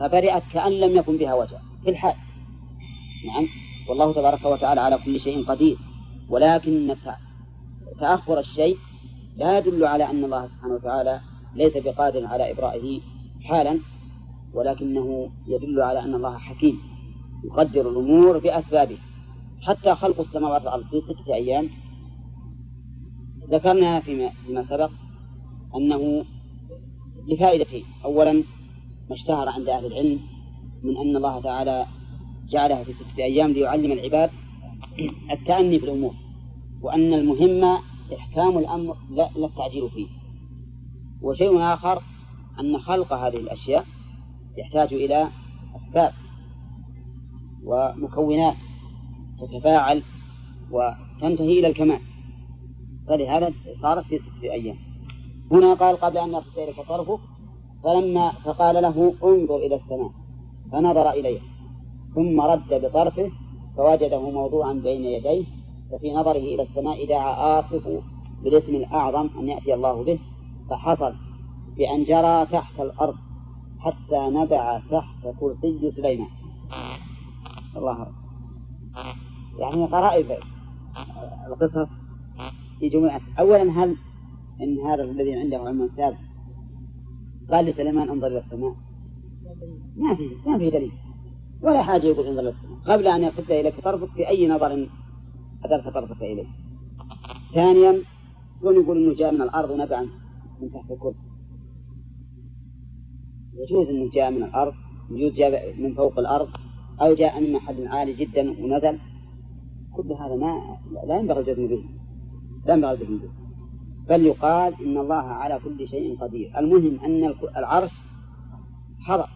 فبرئت كأن لم يكن بها وجع. في الحال. نعم. والله تبارك وتعالى على كل شيء قدير. ولكن تأخر الشيء لا يدل على أن الله سبحانه وتعالى ليس بقادر على إبرائه حالا ولكنه يدل على أن الله حكيم يقدر الأمور بأسبابه. حتى خلق السماوات والأرض في ستة أيام. ذكرنا فيما, فيما سبق أنه لفائدتين. أولا ما اشتهر عند أهل العلم من أن الله تعالى جعلها في ستة أيام ليعلم العباد التأني في الأمور وأن المهم إحكام الأمر لا, لا التعجيل فيه. وشيء آخر أن خلق هذه الأشياء يحتاج إلى أسباب ومكونات تتفاعل وتنتهي إلى الكمال. فلهذا صارت في ستة أيام. هنا قال قبل أن يرتد إليك طرفك فلما فقال له انظر إلى السماء فنظر إليها. ثم رد بطرفه فوجده موضوعا بين يديه ففي نظره إلى السماء دعا آصف بالاسم الأعظم أن يأتي الله به فحصل بأن جرى تحت الأرض حتى نبع تحت كرسي سليمان. الله يعني غرائب القصص في جملة أولا هل إن هذا الذي عنده علم الكتاب قال لسليمان انظر إلى السماء؟ ما في ما في دليل. ولا حاجة يقول إلى السماء قبل أن يرتد إليك طرفك في أي نظر أدرت طرفك إليه. ثانيا كون يقول إنه جاء من الأرض ونبع من تحت الكرسي؟ يجوز أنه جاء من الأرض يجوز جاء من فوق الأرض أو جاء من محل عالي جدا ونزل. كل هذا ما لا ينبغي الجزم به. لا ينبغي الجزم به. بل يقال إن الله على كل شيء قدير. المهم أن العرش حضر.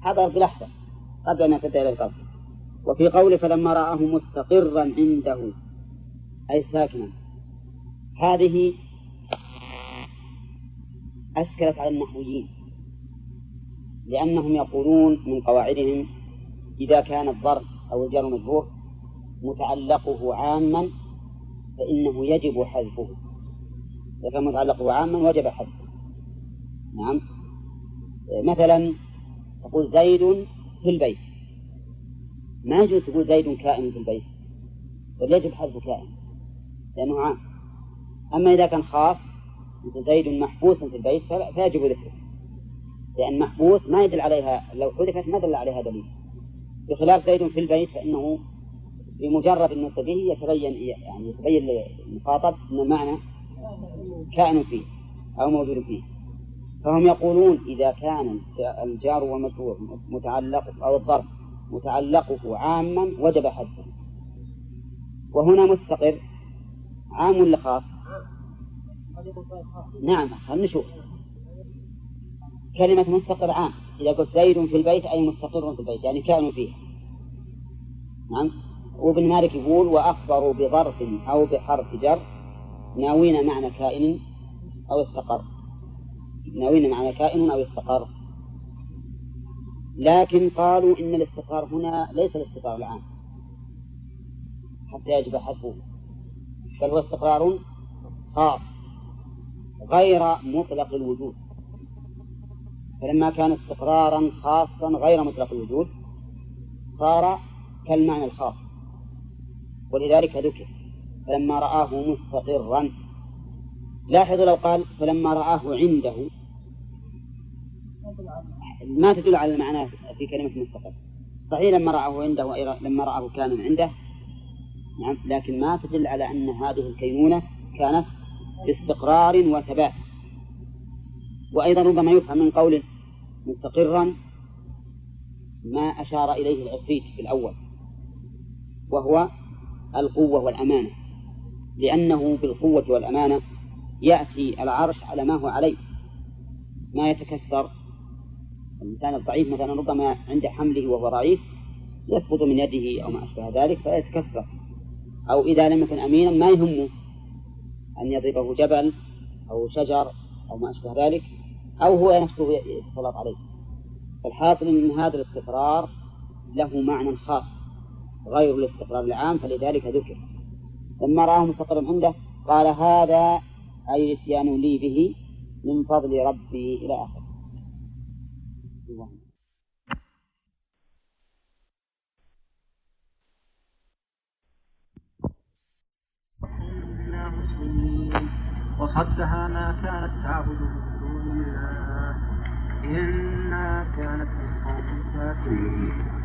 حضر بلحظة. قبل أن يرتد إلى الأرض وفي قوله فلما رآه مستقرا عنده. أي ساكنا. هذه أشكلت على النحويين. لأنهم يقولون من قواعدهم إذا كان الظرف أو الجار مجرور متعلقه عاما فإنه يجب حذفه. إذا كان متعلقه عاما وجب حذفه. نعم. مثلا تقول زيد في البيت. ما يجوز تقول زيد كائن في البيت. بل يجب حذف كائن لأنه عام. أما إذا كان خاص مثل زيد محبوس في البيت فيجب ذكره. لأن محبوس ما يدل عليها لو حذفت ما دل عليها دليل. بخلاف زيد في البيت فإنه بمجرد النطق به يتبين يعني يتبين للمخاطب أن المعنى كائن فيه أو موجود فيه. فهم يقولون إذا كان الجار والمجرور متعلق أو الظرف متعلقه عاما وجب حذفه وهنا مستقر. عام ولا خاص؟ نعم خلينا نشوف. كلمة مستقر عام. إذا قلت زيد في البيت أي مستقر في البيت؟ يعني كانوا فيه. نعم. وابن مالك يقول وأخبروا بظرف أو بحرف جر. ناوين معنى كائن أو استقر. ناوين معنى كائن أو استقر لكن قالوا إن الاستقرار هنا ليس الاستقرار العام. حتى يجب حذفه. بل هو استقرار خاص غير مطلق الوجود. فلما كان استقرارا خاصا غير مطلق الوجود صار كالمعنى الخاص. ولذلك ذكر فلما رآه مستقرا لاحظوا لو قال فلما رآه عنده ما تدل على المعنى في كلمة مستقر. صحيح لما رآه عنده لما رآه كان عنده نعم لكن ما تدل على أن هذه الكينونة كانت باستقرار وثبات. وأيضا ربما يفهم من قوله مستقرا ما أشار إليه العفريت في الأول وهو القوة والأمانة. لأنه بالقوة والأمانة يأتي العرش على ما هو عليه. ما يتكسر الإنسان الضعيف مثلا ربما عند حمله وهو ضعيف يسقط من يده أو ما أشبه ذلك فيتكسر أو إذا لم يكن أمينا ما يهمه أن يضربه جبل أو شجر أو ما أشبه ذلك أو هو نفسه يتسلط عليه. فالحاصل أن هذا الاستقرار له معنى خاص غير الاستقرار العام فلذلك ذكر. لما رآه مستقرا عنده قال هذا أي اتيان لي به من فضل ربي إلى آخره. وصدها ما كانت تعبد من دون الله. إنها كانت من قوم كافرين.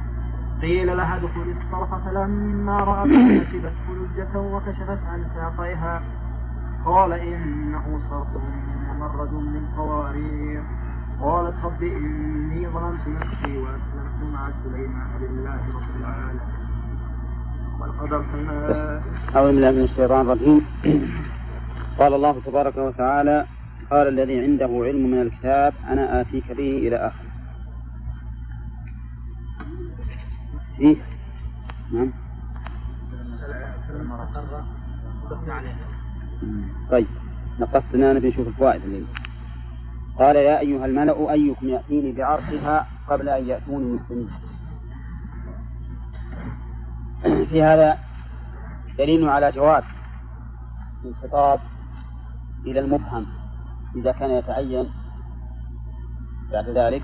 قيل لها ادخل الصرح فلما رأت حسبت فلجة وكشفت عن ساقيها قال إنه صرح ممرد من قوارير. قالت رب إني ظلمت نفسي وأسلمت مع سليمان لله رب العالمين. ولقد أرسلنا أعوذ بالله من الشيطان الرجيم. قال الله تبارك وتعالى قال الذي عنده علم من الكتاب أنا آتيك به إلى آخره فيه نعم. طيب نقصنا نبي نشوف الفوائد اللي قال يا أيها الملأ أيكم يأتيني بعرشها قبل أن يأتوني مسلمين. في هذا دليل على جواز الخطاب إلى المبهم إذا كان يتعين بعد ذلك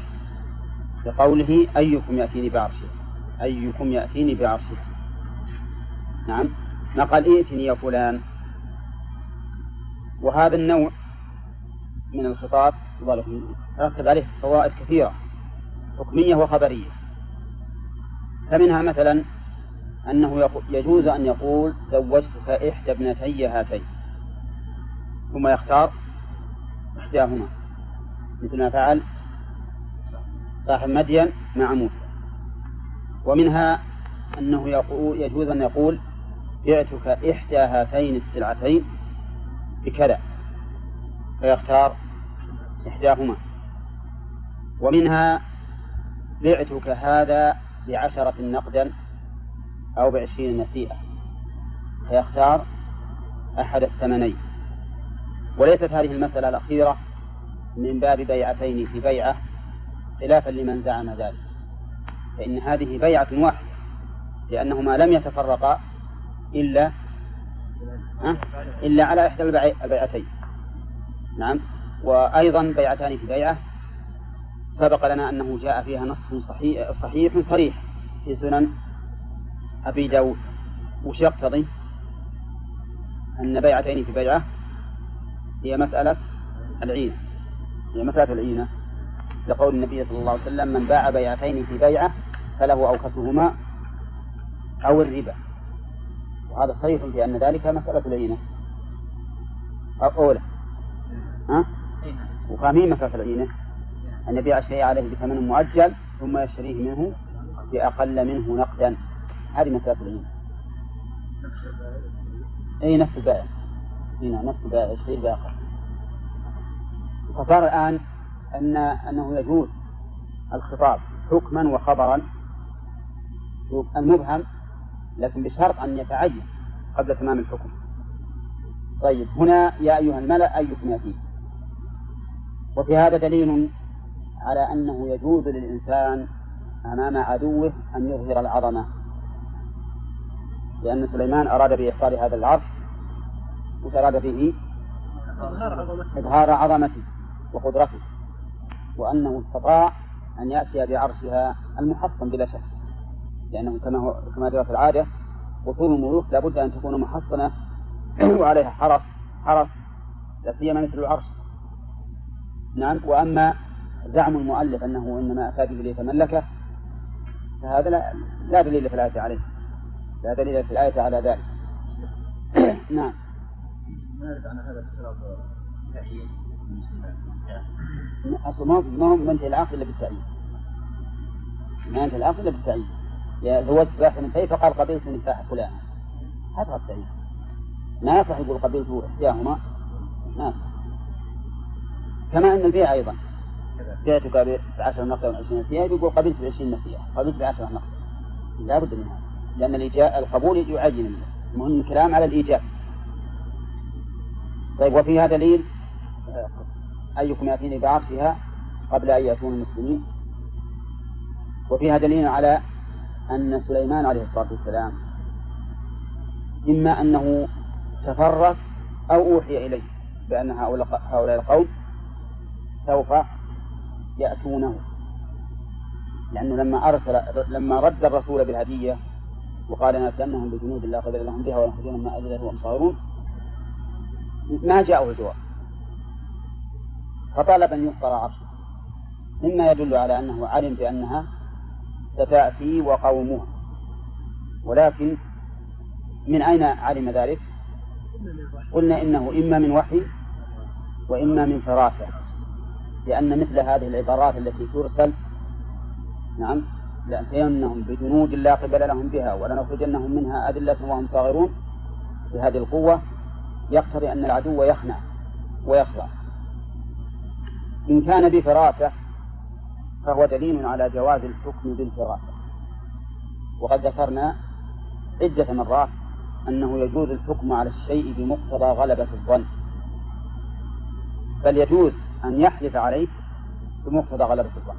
بقوله أيكم يأتيني بعرشه أيكم يأتيني بعرشه. نعم ما قال ائتني يا فلان. وهذا النوع من الخطاب رتب عليه فوائد كثيرة. حكمية وخبرية. فمنها مثلا أنه يجوز أن يقول زوجتك إحدى ابنتي هاتين. ثم يختار إحداهما. مثل ما فعل صاحب مدين مع موسى. ومنها أنه يقول يجوز أن يقول بعتك إحدى هاتين السلعتين بكذا. فيختار إحداهما. ومنها بعتك هذا بعشرة نقدا أو بعشرين نسيئة. فيختار أحد الثمنين. وليست هذه المسألة الأخيرة من باب بيعتين في بيعة خلافا لمن زعم ذلك. فإن هذه بيعة واحدة لأنهما لم يتفرقا إلا إلا على إحدى البيعتين. نعم. وأيضا بيعتان في بيعة. سبق لنا أنه جاء فيها نص صحيح صحيح صريح في سنن أبي داود. وش يقتضي؟ أن بيعتين في بيعة هي مسألة العينة. هي مسألة العينة. لقول النبي صلى الله عليه وسلم من باع بيعتين في بيعة فله أوكسهما أو الربا. وهذا صريح في أن ذلك مسألة العينة. أو أولى ها؟ مسألة العينة أن يبيع الشيء عليه بثمن مؤجل ثم يشتريه منه بأقل منه نقدا. هذه مسألة العينة أي نفس البائع. هنا نفس البائع يشتري بأقل فصار الآن أن أنه يجوز الخطاب حكما وخبرا المبهم لكن بشرط أن يتعين قبل تمام الحكم. طيب هنا يا أيها الملأ أيكم يأتي. وفي هذا دليل على أنه يجوز للإنسان أمام عدوه أن يظهر العظمة. لأن سليمان أراد بإحصال هذا العرش وش أراد فيه؟ إظهار عظمته وقدرته وأنه استطاع أن يأتي بعرشها المحصن بلا شك. لأنه كما هو كما جرى في العادة قصور الملوك لابد أن تكون محصنة وعليها حرس حرس لا سيما مثل العرش. نعم. وأما زعم المؤلف أنه إنما أتى به ليتملكه فهذا لا, لا دليل في الآية عليه. لا دليل في الآية على ذلك. نعم. نعرف عن هذا التعيين أصل ما هو منتهي العقد إلا بالتعيين ما ينتهي العقد إلا بالتعيين زوجت واحدة من فقال قبلت نكاح فلان. هذا التعيين ما يصح يقول قبلت إحداهما. ما كما أن البيع أيضا. بعتك بعشر نقدة وعشرين نسيئة يقول قبلت بعشرين نسيئة قبلت بعشر نقدة لا بد من هذا. لأن الإيجاب القبول يعين المهم الكلام على الإيجاب طيب وفيها دليل أيكم يأتيني بعرشها قبل أن يأتون المسلمين. وفيها دليل على أن سليمان عليه الصلاة والسلام إما أنه تفرس أو أوحي إليه بأن هؤلاء القوم سوف يأتونه. لأنه لما أرسل لما رد الرسول بالهدية وقال نأتينهم بجنود لا قدر لهم بها ونخرجونهم ما أذلة وهم صاغرون ما جاءه الجواب. فطلب أن يفطر عرشه. مما يدل على أنه علم بأنها ستأتي وقومها ولكن من أين علم ذلك؟ قلنا إنه إما من وحي وإما من فراسة. لأن مثل هذه العبارات التي ترسل نعم لأتينهم بجنود لا قبل لهم بها ولنخرجنهم منها أذلة وهم صاغرون بهذه القوة يقتضي أن العدو يخنع ويخضع. إن كان بفراسة فهو دليل على جواز الحكم بالفراسة وقد ذكرنا عدة مرات أنه يجوز الحكم على الشيء بمقتضى غلبة الظن. بل يجوز أن يحلف عليه بمقتضى غلبة الظن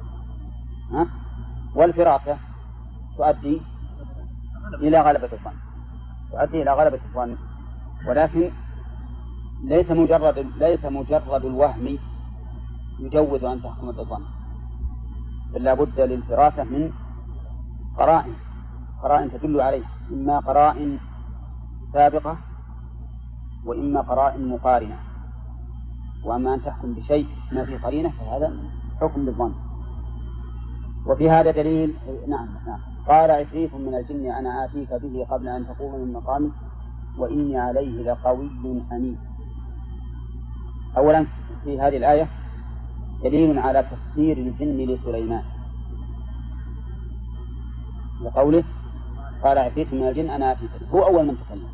ها؟ والفراسة تؤدي إلى غلبة الظن تؤدي إلى غلبة الظن ولكن ليس مجرد ليس مجرد الوهم يجوز أن تحكم بالظن بل لا بد للفراسة من قرائن. قرائن تدل عليه إما قرائن سابقة وإما قرائن مقارنة. وأما أن تحكم بشيء ما في قرينة فهذا حكم بالظن. وفي هذا دليل نعم نعم. قال عفريت من الجن أنا آتيك به قبل أن تقوم من مقامك وإني عليه لقوي أمين أولا في هذه الآية دليل على تسخير الجن لسليمان. لقوله قال عفريت من الجن أنا آتيك هو أول من تكلم.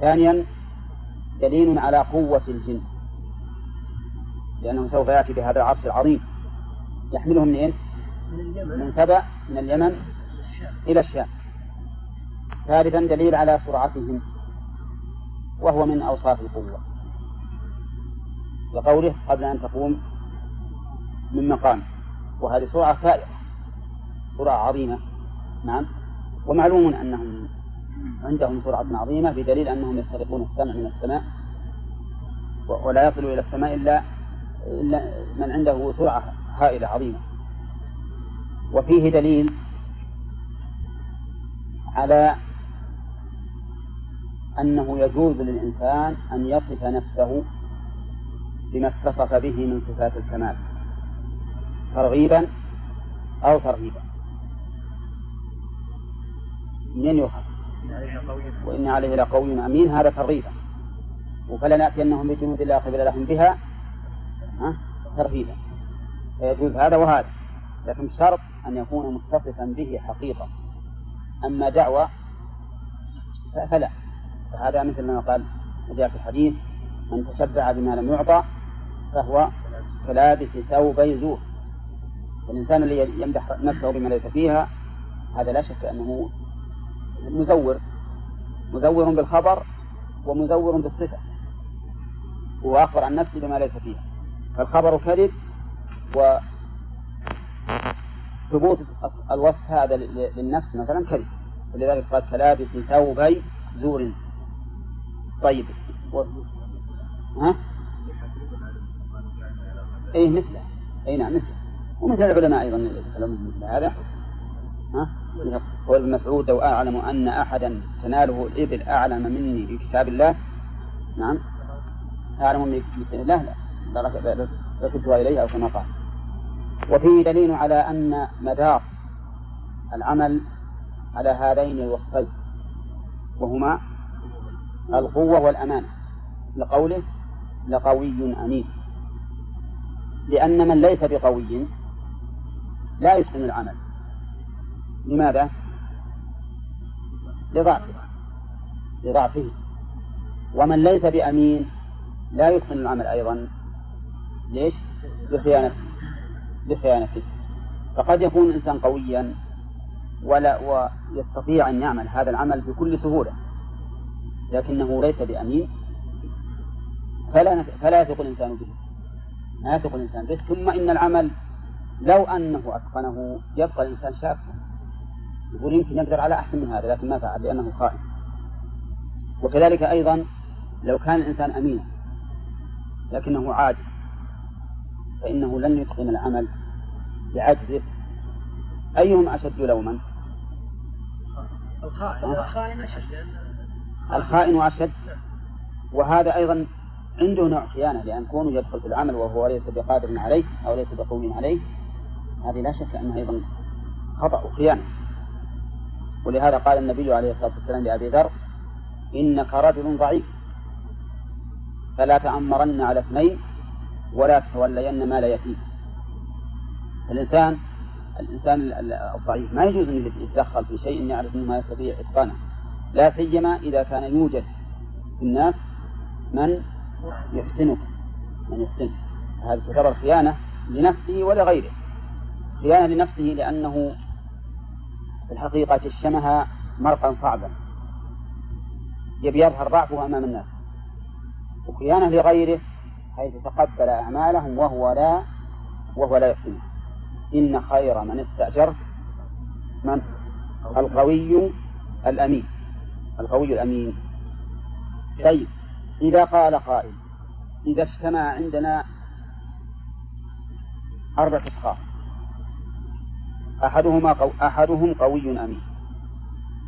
ثانيا دليل على قوة الجن. لأنه سوف يأتي بهذا العرش العظيم. يحملهم منين؟ من سبأ من اليمن إلى الشام. ثالثا دليل على سرعتهم وهو من أوصاف القوة. لقوله قبل أن تقوم من مقام. وهذه سرعة فائقة سرعة عظيمة. نعم. ومعلوم أنهم عندهم سرعة عظيمة بدليل أنهم يسترقون السمع من السماء ولا يصل إلى السماء إلا إلا من عنده سرعة هائلة عظيمة وفيه دليل على أنه يجوز للإنسان أن يصف نفسه بما اتصف به من صفات الكمال ترغيبا أو ترهيبا منين يؤخذ؟ وإن عليه لقوي أمين. هذا ترغيبا. فلنأتينهم بجنود لا قبل لهم بها ترهيبا. فيجوز هذا وهذا. لكن شرط أن يكون متصفا به حقيقة. أما دعوة فلا. فهذا مثل ما قال جاء في الحديث من تشبع بما لم يعطى فهو كلابس ثوبي زور الإنسان الذي يمدح نفسه بما ليس فيها هذا لا شك أنه مزور. مزور بالخبر ومزور بالصفة. هو أخبر عن نفسه بما ليس فيها فالخبر كذب و ثبوت الوصف هذا للنفس مثلا كذب. ولذلك قال كلابس ثوبي زور. طيب. و... ها؟ إيه مثله. اي نعم مثله. ومثل العلماء أيضا يتكلمون مثل هذا؟ قول مسعود لو أعلم أن أحدا تناله الإبل أعلم مني في كتاب الله. نعم. أعلم مني في كتاب الله. لا لكتبها إليه أو كما قال. وفيه دليل على أن مدار العمل على هذين الوصفين وهما القوة والأمانة. لقوله لقوي أمين. لأن من ليس بقوي لا يتقن العمل. لماذا؟ لضعفه. لضعفه. ومن ليس بأمين لا يتقن العمل أيضا. ليش؟ بخيانته بخيانته فقد يكون الإنسان قويا ولا ويستطيع أن يعمل هذا العمل بكل سهولة. لكنه ليس بأمين. فلا فلا يثق الإنسان به. ما يثق الإنسان به. ثم إن العمل لو أنه أتقنه يبقى الإنسان شاكا يقول يمكن يقدر على أحسن من هذا لكن ما فعل لأنه خائن. وكذلك أيضا لو كان الإنسان أمينا لكنه عاجز فإنه لن يتقن العمل بعجزه أيهم أشد لوما؟ الخائن. أشد. الخائن أشد. وهذا أيضا عنده نوع خيانة لأن كونه يدخل في العمل وهو ليس بقادر عليه أو ليس بقوي عليه هذه لا شك أنها أيضا خطأ وخيانة. ولهذا قال النبي عليه الصلاة والسلام لأبي ذر إنك رجل ضعيف. فلا تأمرن على اثنين ولا تتولين مال يتيم. الإنسان الإنسان الضعيف. ما يجوز أن يتدخل في شيء يعرف أنه ما يستطيع إتقانه. لا سيما إذا كان يوجد في الناس من يحسنه من يحسنه هذه تعتبر خيانة لنفسه ولغيره. خيانة لنفسه لأنه في الحقيقة جشمها مرقا صعبا. يبي يظهر ضعفه أمام الناس. وخيانة لغيره حيث تقبل أعمالهم وهو لا وهو لا يحسنها. إن خير من استأجرت من؟ القوي الأمين. القوي الأمين. طيب إذا قال قائل إذا اجتمع عندنا أربعة أشخاص. أحدهما قو... أحدهم قوي أمين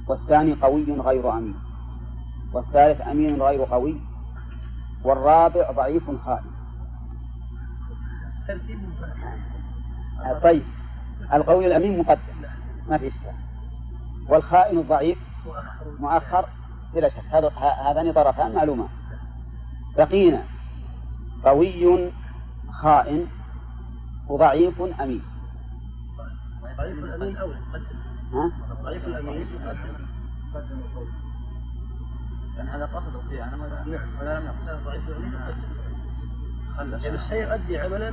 والثاني قوي غير أمين والثالث أمين غير قوي والرابع ضعيف خائن. طيب القوي الأمين مقدم ما في إشكال. والخائن الضعيف مؤخر بلا شك. هذان طرفان معلومان. بقينا قوي خائن وضعيف أمين. ضعيف الأمين أولى ها؟ ضعيف الأمين. قدم القول. يعني هذا قصد فيه أنا ولا لم يقصد ضعيف الأمين يقدم يعني الشيء يؤدي عملا؟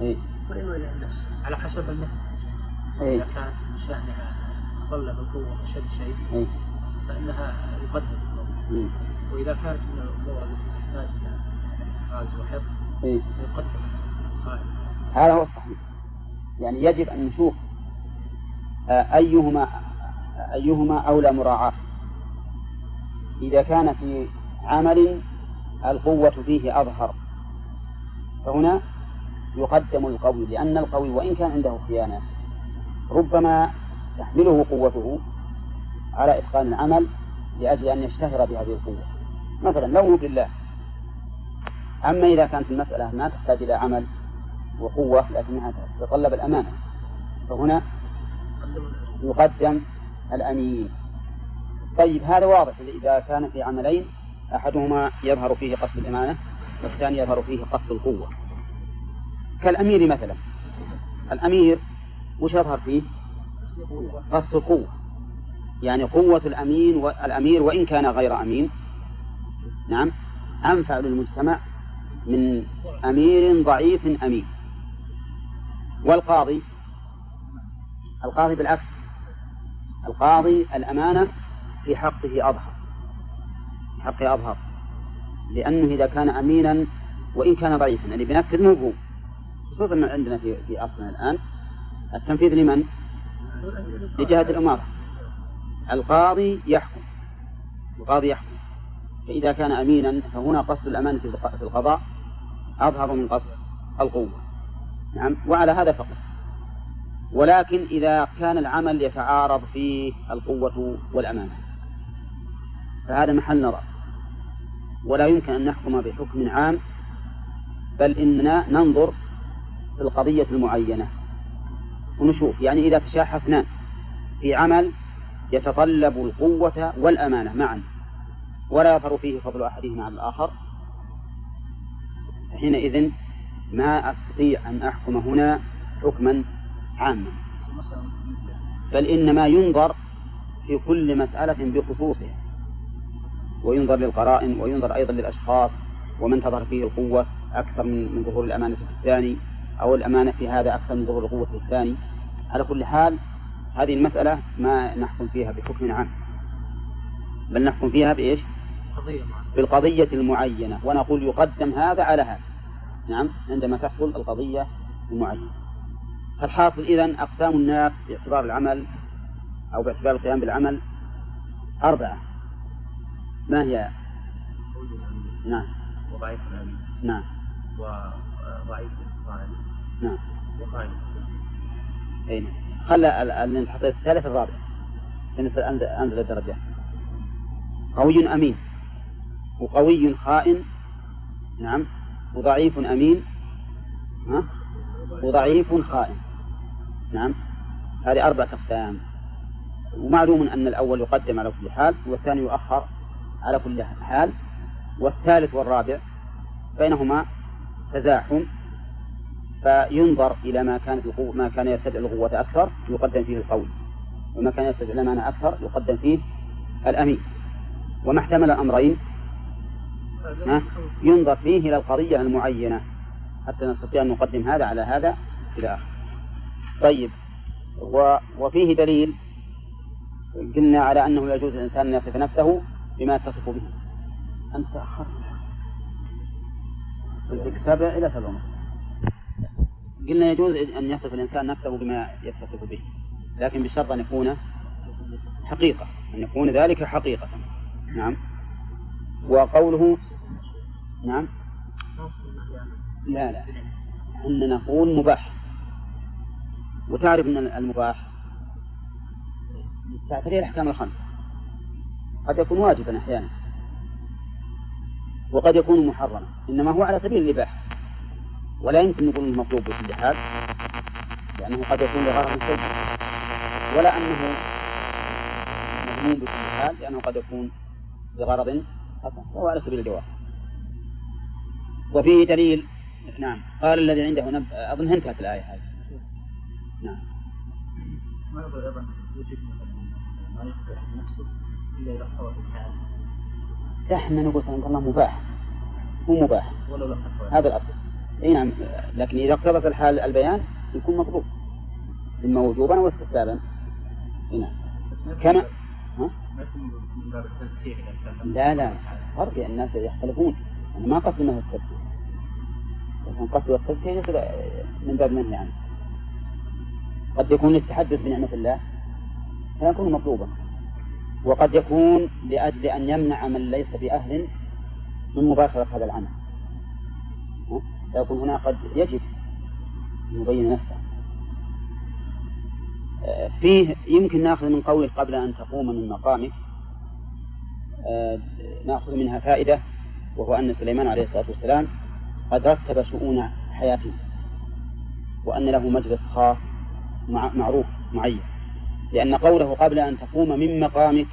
إيه؟ على حسب النفس إيه؟ إذا كانت شأنها أقل بالقوة أشد شيء إيه؟ فإنها يقدم مم. وإذا كانت من الأمور التي تحتاج إلى إحراز وحفظ إيه. يقدم القائد هذا هو الصحيح يعني يجب أن نشوف آه، أيهما أيهما أولى مراعاة. إذا كان في عمل القوة فيه أظهر. فهنا يقدم القوي لأن القوي وإن كان عنده خيانة ربما تحمله قوته على إتقان العمل لأجل أن يشتهر بهذه القوة. مثلا لو بالله أما إذا كانت المسألة ما تحتاج إلى عمل وقوة لكنها تتطلب الأمانة. فهنا يقدم الأمين. طيب هذا واضح. إذا كان في عملين أحدهما يظهر فيه قصد الأمانة والثاني يظهر فيه قصد القوة. كالأمير مثلا. الأمير وش يظهر فيه؟ قصد القوة. يعني قوة الأمين والأمير وإن كان غير أمين. نعم. أنفع للمجتمع من أمير ضعيف أمين. والقاضي؟ القاضي بالعكس. القاضي الأمانة في حقه أظهر. في حقه أظهر. لأنه إذا كان أمينا وإن كان ضعيفا يعني بنفذ مو خصوصا ما عندنا في في عصرنا الآن. التنفيذ لمن؟ لجهة الإمارة القاضي يحكم. القاضي يحكم. فإذا كان أمينا فهنا قصد الأمانة في القضاء أظهر من قصد القوة. نعم وعلى هذا فقط. ولكن إذا كان العمل يتعارض فيه القوة والأمانة. فهذا محل نظر. ولا يمكن أن نحكم بحكم عام بل إننا ننظر في القضية المعينة. ونشوف يعني إذا تشاح اثنان في عمل يتطلب القوة والأمانة معا ولا يظهر فيه فضل أحدهما على الآخر حينئذ ما أستطيع أن أحكم هنا حكما عاما. بل إنما ينظر في كل مسألة بخصوصها. وينظر للقرائن وينظر أيضا للأشخاص ومن تظهر فيه القوة أكثر من ظهور الأمانة في الثاني أو الأمانة في هذا أكثر من ظهور القوة في الثاني. على كل حال هذه المسألة ما نحكم فيها بحكم عام. بل نحكم فيها بإيش؟ بالقضية المعينة. ونقول يقدم هذا على هذا. نعم عندما تحصل القضية المعينة. فالحاصل إذا أقسام الناس باعتبار العمل أو باعتبار القيام بالعمل أربعة. ما هي؟ نعم. وضعيف نعم. وضعيف نعم. وقائم أي نعم. خلى اللي انت حطيت الثالث الرابع. بالنسبة أنزل الدرجة. قوي أمين. وقوي خائن. نعم. وضعيف أمين. ها؟ وضعيف خائن. نعم. هذه أربعة أقسام. ومعلوم أن الأول يقدم على كل حال والثاني يؤخر على كل حال والثالث والرابع بينهما تزاحم. فينظر إلى ما كانت ما كان يستدعي القوة أكثر يقدم فيه القوي وما كان يستدعي الأمانة أكثر يقدم فيه الأمين. وما احتمل الأمرين ينظر فيه إلى القضية المعينة. حتى نستطيع أن نقدم هذا على هذا إلى آخره طيب. و وفيه دليل. قلنا على أنه يجوز الإنسان أن يصف نفسه بما يتصف به. أنت تأخرت سبع إلى سبع ونصف. قلنا يجوز أن يصف الإنسان نفسه بما يتصف به. لكن بشرط أن يكون حقيقة. أن يكون ذلك حقيقة. نعم. وقوله نعم. لا لا. أن نقول مباح. وتعرف أن المباح تعتريه الأحكام الخمسة. قد يكون واجبا أحيانا. وقد يكون محرما. إنما هو على سبيل الإباحة. ولا يمكن نقول إنه مطلوب بكل حال لأنه قد يكون لغرض سيء ولا أنه مذموم بكل حال لأنه قد يكون لغرض حسن فهو على سبيل الجواز. وفيه دليل. نعم. قال الذي عنده نب... أظن انتهت الآية هذه. نعم. ما يقول أيضا نقول عند الله مباح. مو مباح. هذا الأصل. إي نعم. لكن إذا اقتضت الحال البيان يكون مطلوب. إما وجوبا أو استحبابا. إي نعم. كما ها؟ لا لا. فرق الناس يختلفون. أنا ما قصدي التزكية لكن قصد التزكية من باب منهي عنه. قد يكون للتحدث بنعمة الله فيكون مطلوبا. وقد يكون لأجل أن يمنع من ليس بأهل من مباشرة هذا العمل. فيكون هنا قد يجب أن يبين نفسه. آه، فيه يمكن نأخذ من قوله قبل أن تقوم من مقامك. آه، نأخذ منها فائدة وهو أن سليمان عليه الصلاة والسلام قد رتب شؤون حياته وأن له مجلس خاص معروف معين لأن قوله قبل أن تقوم من مقامك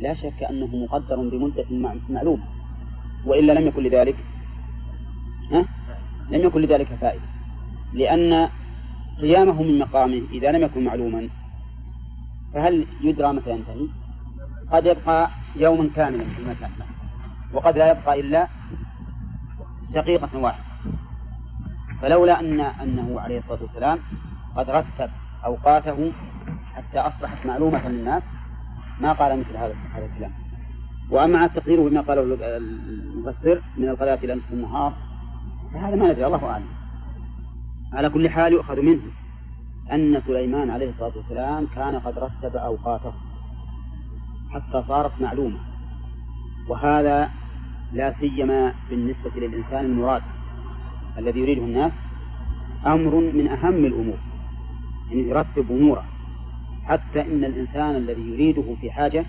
لا شك أنه مقدر بمدة معلومة وإلا لم يكن لذلك ها؟ لم يكن لذلك فائدة لأن قيامه من مقامه إذا لم يكن معلوما فهل يدرى متى ينتهي؟ قد يبقى يوما كاملا في المكان وقد لا يبقى إلا دقيقة واحدة. فلولا أن أنه عليه الصلاة والسلام قد رتب أوقاته حتى أصبحت معلومة للناس ما قال مثل هذا هذا الكلام. وأما التقدير بما قاله المفسر من الغداة إلى نصف النهار فهذا ما ندري الله أعلم. على كل حال يؤخذ منه أن سليمان عليه الصلاة والسلام كان قد رتب أوقاته حتى صارت معلومة. وهذا لا سيما بالنسبة للإنسان المراد الذي يريده الناس أمر من أهم الأمور يعني يرتب أموره. حتى إن الإنسان الذي يريده في حاجة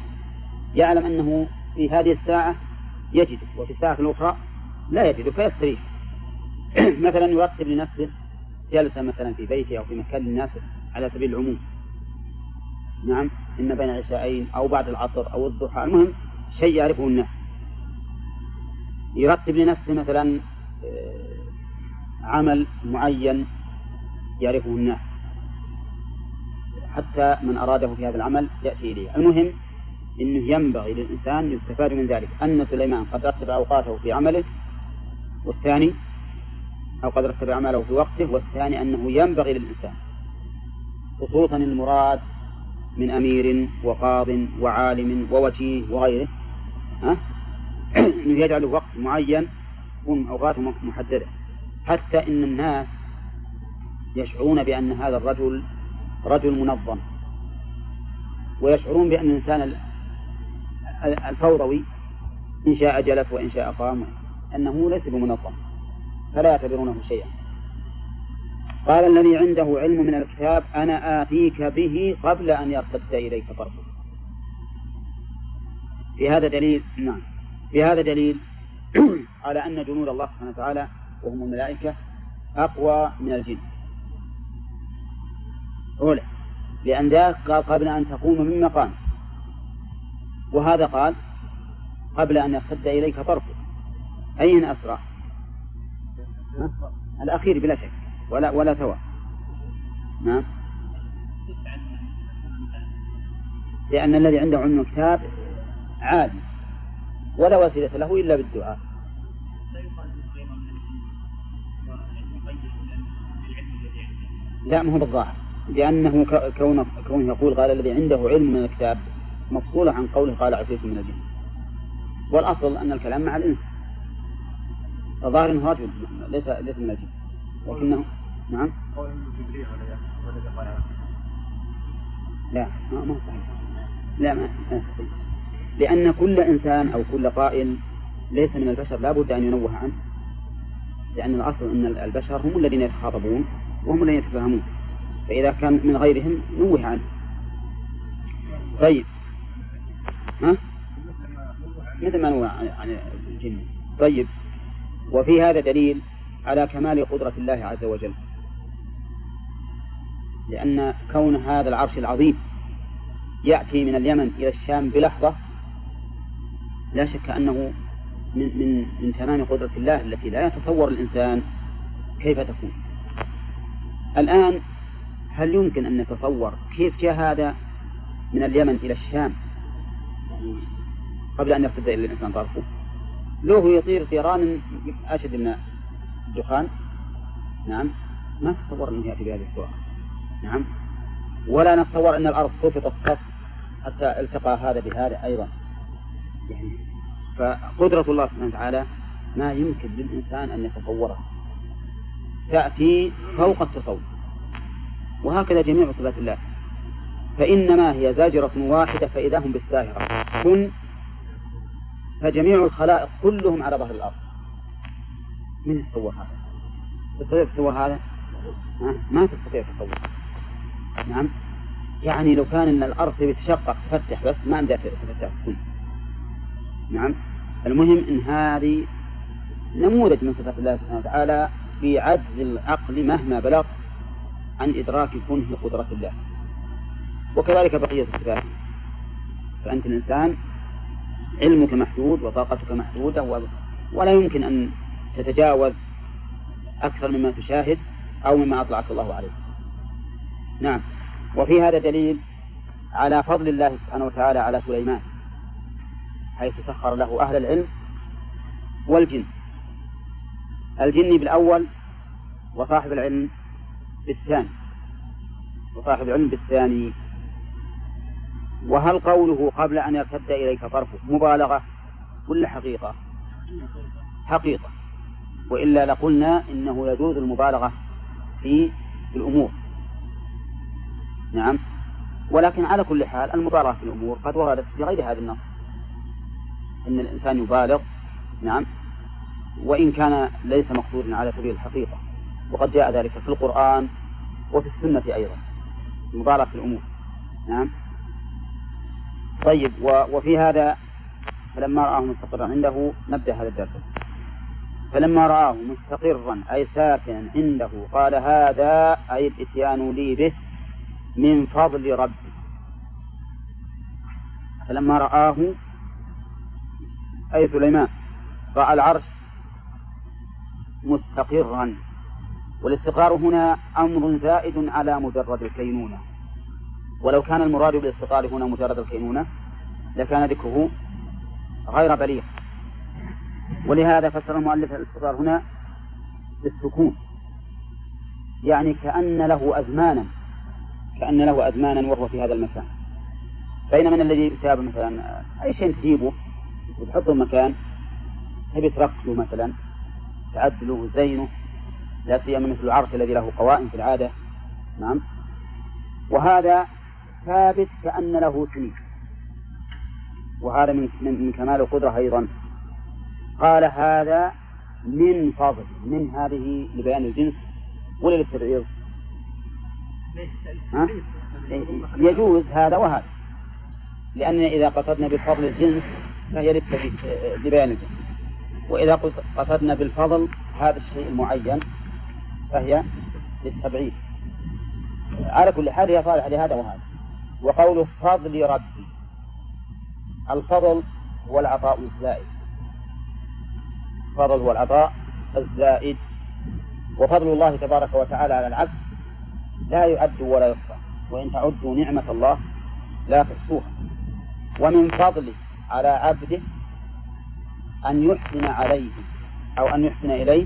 يعلم أنه في هذه الساعة يجده وفي الساعة الأخرى لا يجده فيستريح. مثلا يرتب لنفسه جلسة مثلا في بيته أو في مكان للناس على سبيل العموم. نعم إما بين العشاءين أو بعد العصر أو الضحى المهم شيء يعرفه الناس. يرتب لنفسه مثلا آه، عمل معين يعرفه الناس. حتى من أراده في هذا العمل يأتي إليه. المهم أنه ينبغي للإنسان يستفاد من ذلك. أن سليمان قد رتب أوقاته في عمله والثاني أو قد رتب أعماله في وقته والثاني أنه ينبغي للإنسان خصوصا المراد من أمير وقاض وعالم ووجيه وغيره ها؟ أنه يجعل وقت معين يكون أوقاته محددة. حتى إن الناس يشعرون بأن هذا الرجل رجل منظم. ويشعرون بأن الإنسان الفوضوي إن شاء جلس وإن شاء قام أنه ليس بمنظم. فلا يعتبرونه شيئا. قال الذي عنده علم من الكتاب أنا آتيك به قبل أن يرتد إليك طرفك. في هذا دليل نعم. في هذا دليل على أن جنود الله سبحانه وتعالى وهم الملائكة أقوى من الجن. أولى لأن ذاك قال قبل أن تقوم من مقام. وهذا قال قبل أن يرتد إليك طرفك. أين أسرع؟ الأخير بلا شك. ولا ولا ثواب نعم. لأن الذي عنده علم الكتاب عادي ولا وسيلة له إلا بالدعاء. لا ما هو بالظاهر. لأنه كونه كونه يقول قال الذي عنده علم من الكتاب مفصولة عن قوله قال عفريت من الجن. والأصل أن الكلام مع الإنس. فظاهر أنه رجل ليس ليس من الجن. لكنه نعم. لا ما هو صحيح. لا ما صحيح. لأن كل إنسان أو كل قائل ليس من البشر لا بد أن ينوه عنه. لأن الأصل أن البشر هم الذين يتخاطبون وهم الذين يتفاهمون. فإذا كان من غيرهم نوه عنه. طيب. ها؟ مثل ما نوه عن الجن. طيب. وفي هذا دليل على كمال قدرة الله عز وجل. لأن كون هذا العرش العظيم يأتي من اليمن إلى الشام بلحظة لا شك أنه من من من تمام قدرة الله التي لا يتصور الإنسان كيف تكون. الآن هل يمكن أن نتصور كيف جاء هذا من اليمن إلى الشام؟ يعني قبل أن يرتد إلى الإنسان طرفه. لو يطير طيران أشد من الدخان. نعم. ما تصور أنه يأتي بهذه الصورة. نعم. ولا نتصور أن الأرض سقطت صف حتى التقى هذا بهذا أيضا. يعني فقدرة الله سبحانه وتعالى ما يمكن للإنسان أن يتصورها تأتي فوق التصور. وهكذا جميع صفات الله. فإنما هي زاجرة واحدة فإذا هم بالساهرة. كن. فجميع الخلائق كلهم على ظهر الأرض. من يتصور هذا؟ تستطيع تصور هذا؟ ما تستطيع تصور. نعم. يعني لو كان إن الأرض تشقق تفتح بس ما عندها تفتح. كن. نعم. المهم إن هذه نموذج من صفات الله سبحانه وتعالى في عجز العقل مهما بلغ عن إدراك كنه قدرة الله. وكذلك بقية الصفات. فأنت الإنسان علمك محدود وطاقتك محدودة ولا يمكن أن تتجاوز أكثر مما تشاهد أو مما أطلعك الله عليه. نعم. وفي هذا دليل على فضل الله سبحانه وتعالى على سليمان. حيث سخر له أهل العلم والجن. الجن بالأول وصاحب العلم بالثاني. وصاحب العلم بالثاني. وهل قوله قبل أن يرتد إليك طرفه مبالغة ولا حقيقة؟ حقيقة. وإلا لقلنا إنه يجوز المبالغة في الأمور. نعم. ولكن على كل حال المبالغة في الأمور قد وردت في غير هذا النص. أن الإنسان يبالغ نعم وإن كان ليس مقصودا على سبيل الحقيقة. وقد جاء ذلك في القرآن وفي السنة أيضا المبالغة في الأمور نعم. طيب وفي هذا فلما رآه مستقرا عنده نبدأ هذا الدرس. فلما رآه مستقرا أي ساكنا عنده قال هذا أي الإتيان لي به من فضل ربي. فلما رآه أي سليمان رأى العرش مستقرا والاستقرار هنا أمر زائد على مجرد الكينونة. ولو كان المراد بالاستقرار هنا مجرد الكينونة لكان ذكره غير بليغ. ولهذا فسر المؤلف الاستقرار هنا بالسكون. يعني كأن له أزمانا كأن له أزمانا وهو في هذا المكان. بينما الذي يتابع مثلا أي شيء تجيبه وتحطه مكان تبي ترقله مثلا تعدله وتزينه لا سيما مثل العرش الذي له قوائم في العادة. نعم. وهذا ثابت كأن له سنين. وهذا من من كمال القدرة أيضا. قال هذا من فضل من هذه لبيان الجنس ولا للتبعيض؟ يجوز هذا وهذا. لأننا إذا قصدنا بالفضل الجنس فهي لبيان الجنس وإذا قصدنا بالفضل هذا الشيء المعين فهي للتبعيد. على كل حال هي صالحة لهذا وهذا. وقوله فضل ربي. الفضل هو العطاء الزائد. الفضل هو العطاء الزائد. وفضل الله تبارك وتعالى على العبد لا يعد ولا يحصى وإن تعدوا نعمة الله لا تحصوها. ومن فضله على عبده أن يحسن عليه أو أن يحسن إليه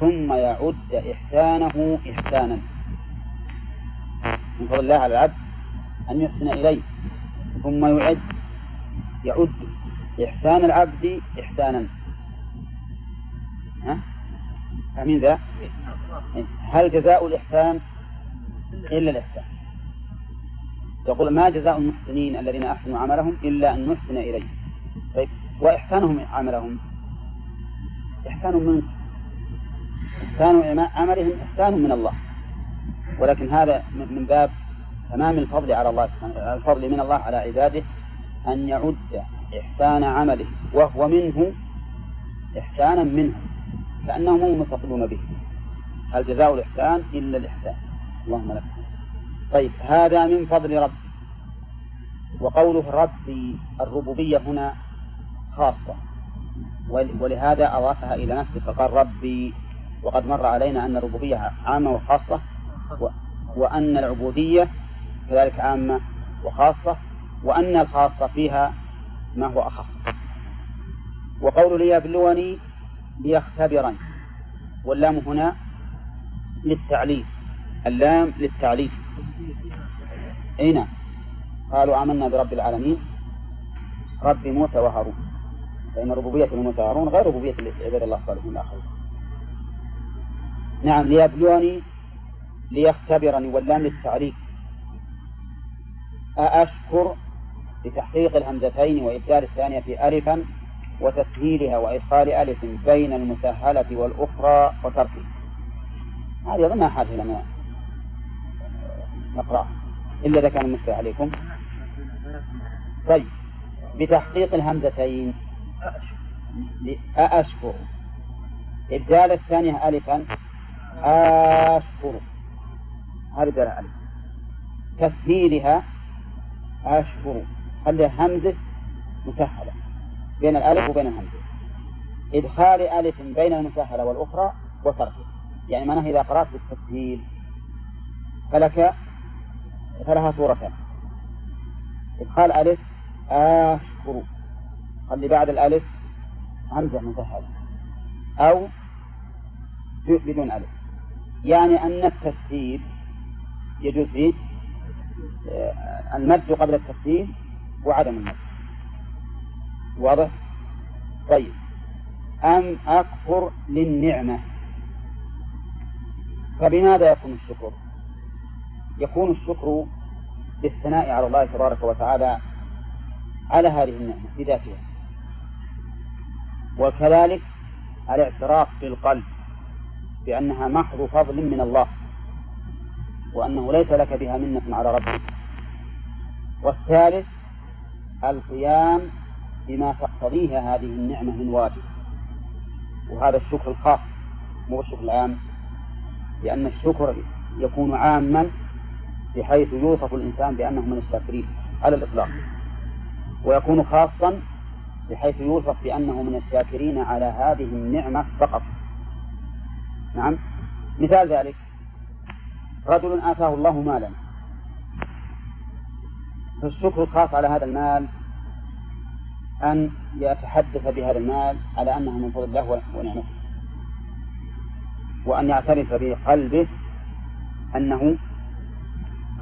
ثم يعد إحسانه إحسانا من فضل الله على العبد أن يحسن إليه ثم يعد يعد إحسان العبد إحسانا ها؟ فاهمين ذا؟ هل جزاء الإحسان إلا الإحسان يقول ما جزاء المحسنين الذين أحسنوا عملهم إلا أن نحسن إليه. طيب وإحسانهم عملهم؟ إحسان منك إحسان عملهم إحسان من الله. ولكن هذا من باب تمام الفضل على الله سبحانه الفضل من الله على عباده أن يعد إحسان عمله وهو منه إحسانا منه كأنهم هم متصلون به. هل جزاء الإحسان إلا الإحسان؟ اللهم لك طيب هذا من فضل ربي. وقوله ربي الربوبية هنا خاصة. ولهذا أضافها إلى نفسه فقال ربي وقد مر علينا أن الربوبية عامة وخاصة وأن العبودية كذلك عامة وخاصة وأن الخاصة فيها ما هو أخص. وقول ليبلوني ليختبرني. واللام هنا للتعليل. اللام للتعليل. أي نعم قالوا آمنا برب العالمين. رب موسى وهارون. فإن ربوبية موسى وهارون غير ربوبية عباد الله الصالحين الآخرين. نعم ليبلوني ليختبرني واللام للتعريف أأشكر بتحقيق الهمزتين وإبدال الثانية في ألفا وتسهيلها وإدخال ألف بين المسهلة والأخرى وتركها هذه أظنها حاجة لنا نقرأ إلا إذا كان مشكلة عليكم. طيب. بتحقيق الهمزتين. أأشكر. إبدال الثانية ألفا. أشكر. هذه بدل ألف تسهيلها. أشكر. خليها همزة مسهلة بين الألف وبين الهمزة. إدخال ألف بين المسهلة والأخرى وتركها يعني معناه إذا قرأت بالتسهيل. فلك فلها صورتان إدخال ألف أشكر. خلي بعد الألف همزة مسهلة أو بدون ألف. يعني أن التسهيل يجوز فيه آه، المد قبل التسهيل وعدم المد. واضح؟ طيب. أم أكفر للنعمة؟ فبماذا يكون الشكر؟ يكون الشكر بالثناء على الله تبارك وتعالى على هذه النعمة بذاتها وكذلك الاعتراف بالقلب بأنها محض فضل من الله وأنه ليس لك بها منة على ربك. والثالث القيام بما تقتضيها هذه النعمة من واجب. وهذا الشكر الخاص مو الشكر العام لأن الشكر يكون عاما بحيث يوصف الإنسان بأنه من الشاكرين على الإطلاق. ويكون خاصا بحيث يوصف بأنه من الشاكرين على هذه النعمة فقط. نعم. مثال ذلك. رجل آتاه الله مالا. فالشكر الخاص على هذا المال أن يتحدث بهذا المال على أنه من فضل الله ونعمته. وأن يعترف بقلبه أنه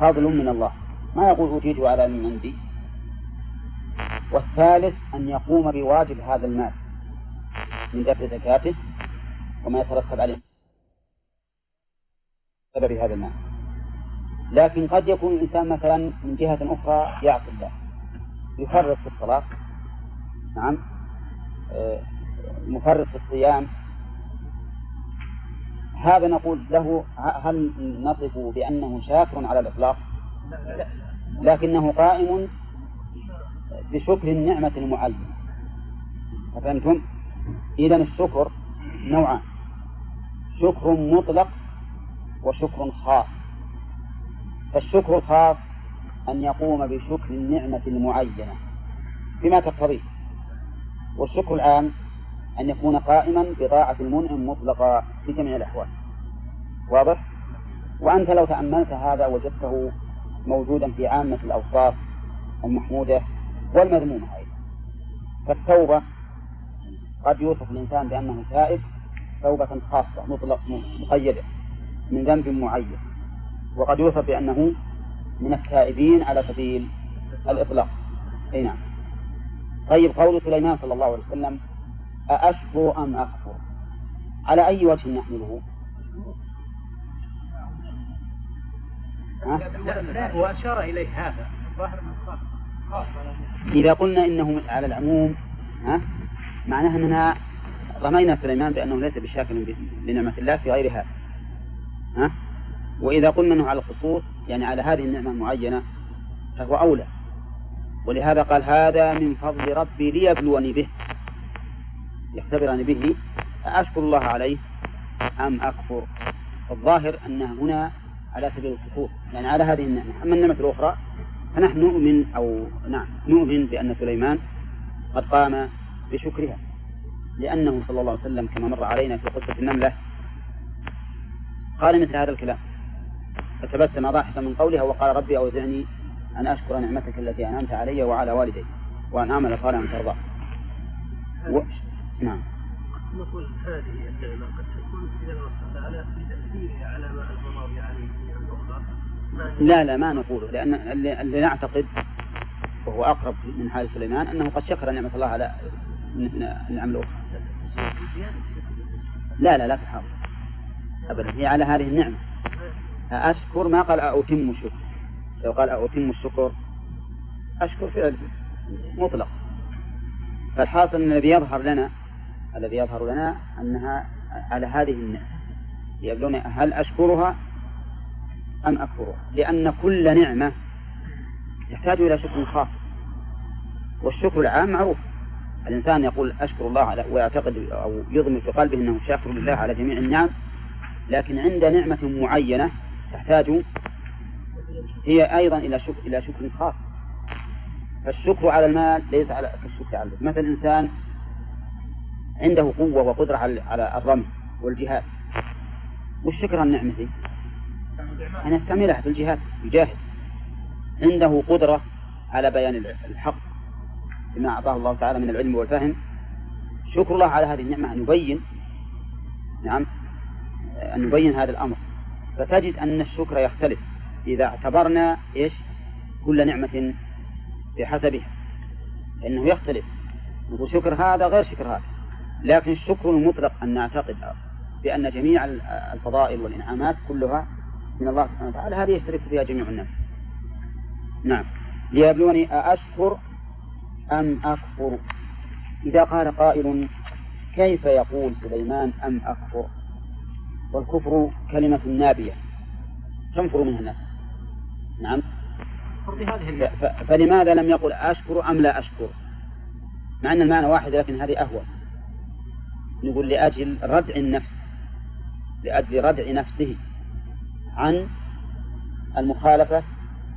فضل من الله. ما يقول أوتيته على من عندي؟ والثالث أن يقوم بواجب هذا المال من دفع زكاته وما يترتب عليه سبب هذا المال. لكن قد يكون الإنسان مثلا من جهة أخرى يعصي الله يفرط في الصلاة نعم آه، مفرط في الصيام هذا نقول له هل نصفه بأنه شاكر على الإطلاق؟ لكنه قائم بشكر النعمة المعينة فهمتم؟ إذا الشكر نوعان. شكر مطلق وشكر خاص. فالشكر الخاص أن يقوم بشكر النعمة المعينة بما تقتضيه. والشكر العام أن يكون قائما بطاعة المنعم مطلقا في جميع الأحوال. واضح؟ وأنت لو تأملت هذا وجدته موجودا في عامة الأوصاف المحمودة والمذمومة أيضا. فالتوبة قد يوصف الإنسان بأنه تائب توبة خاصة مطلق مقيدة من ذنب معين. وقد يوصف بأنه من التائبين على سبيل الإطلاق. أي نعم. طيب قول سليمان صلى الله عليه وسلم أأشكر أم أكفر؟ على أي وجه نحمله؟ وأشار إليه هذا. إذا قلنا إنه على العموم ها؟ معناها أننا رمينا سليمان بأنه ليس بشاكر لنعمة الله في غير هذا. ها؟ وإذا قلنا أنه على الخصوص يعني على هذه النعمة المعينة فهو أولى. ولهذا قال هذا من فضل ربي ليبلوني به. يختبرني به أشكر الله عليه أم أكفر؟ الظاهر أن هنا على سبيل الخصوص يعني على هذه النعمة. أما النعمة الأخرى فنحن نؤمن أو نعم نؤمن بأن سليمان قد قام بشكرها لأنه صلى الله عليه وسلم كما مر علينا في قصة النملة قال مثل هذا الكلام فتبسم ضاحكا من قولها وقال ربي أوزعني أن أشكر نعمتك التي أنعمت علي وعلى والدي وأن أعمل صالحا ترضاه. و... نعم. نقول هذه النعمة قد تكون إذا الله تعالى بتأثيرها على ما الله. عليه لا لا ما نقوله. لأن اللي نعتقد وهو أقرب من حال سليمان أنه قد شكر نعمة الله على النعم الأخرى. لا لا لا تحاول. أبدا. هي على هذه النعمة. أشكر ما قال أتم الشكر. لو قال أتم الشكر أشكر فعل مطلق. فالحاصل أن الذي يظهر لنا الذي يظهر لنا أنها على هذه النعمة يقولون هل أشكرها أم أكفرها؟ لأن كل نعمة تحتاج إلى شكر خاص والشكر العام معروف. الإنسان يقول أشكر الله على ويعتقد أو يضمر في قلبه أنه شاكر لله على جميع النعم لكن عند نعمة معينة تحتاج هي أيضا إلى شكر إلى شكر خاص. فالشكر على المال ليس على كالشكر على مثل إنسان عنده قوة وقدرة على الرمي والجهاد. والشكر عن نعمته أن يستعملها في الجهاد يجاهد. عنده قدرة على بيان الحق بما أعطاه الله تعالى من العلم والفهم. شكر الله على هذه النعمة أن يبين نعم أن يبين هذا الأمر. فتجد أن الشكر يختلف. إذا اعتبرنا إيش؟ كل نعمة بحسبها. فإنه يختلف. نقول شكر هذا غير شكر هذا. لكن الشكر المطلق أن نعتقد بأن جميع الفضائل والإنعامات كلها من الله سبحانه وتعالى هذه يشترك فيها جميع الناس. نعم. ليبلوني أأشكر أم أكفر؟ إذا قال قائل كيف يقول سليمان أم أكفر؟ والكفر كلمة نابية تنفر منها الناس. نعم. فلماذا لم يقل أشكر أم لا أشكر؟ مع أن المعنى واحد لكن هذه أهون. نقول لأجل ردع النفس لأجل ردع نفسه عن المخالفة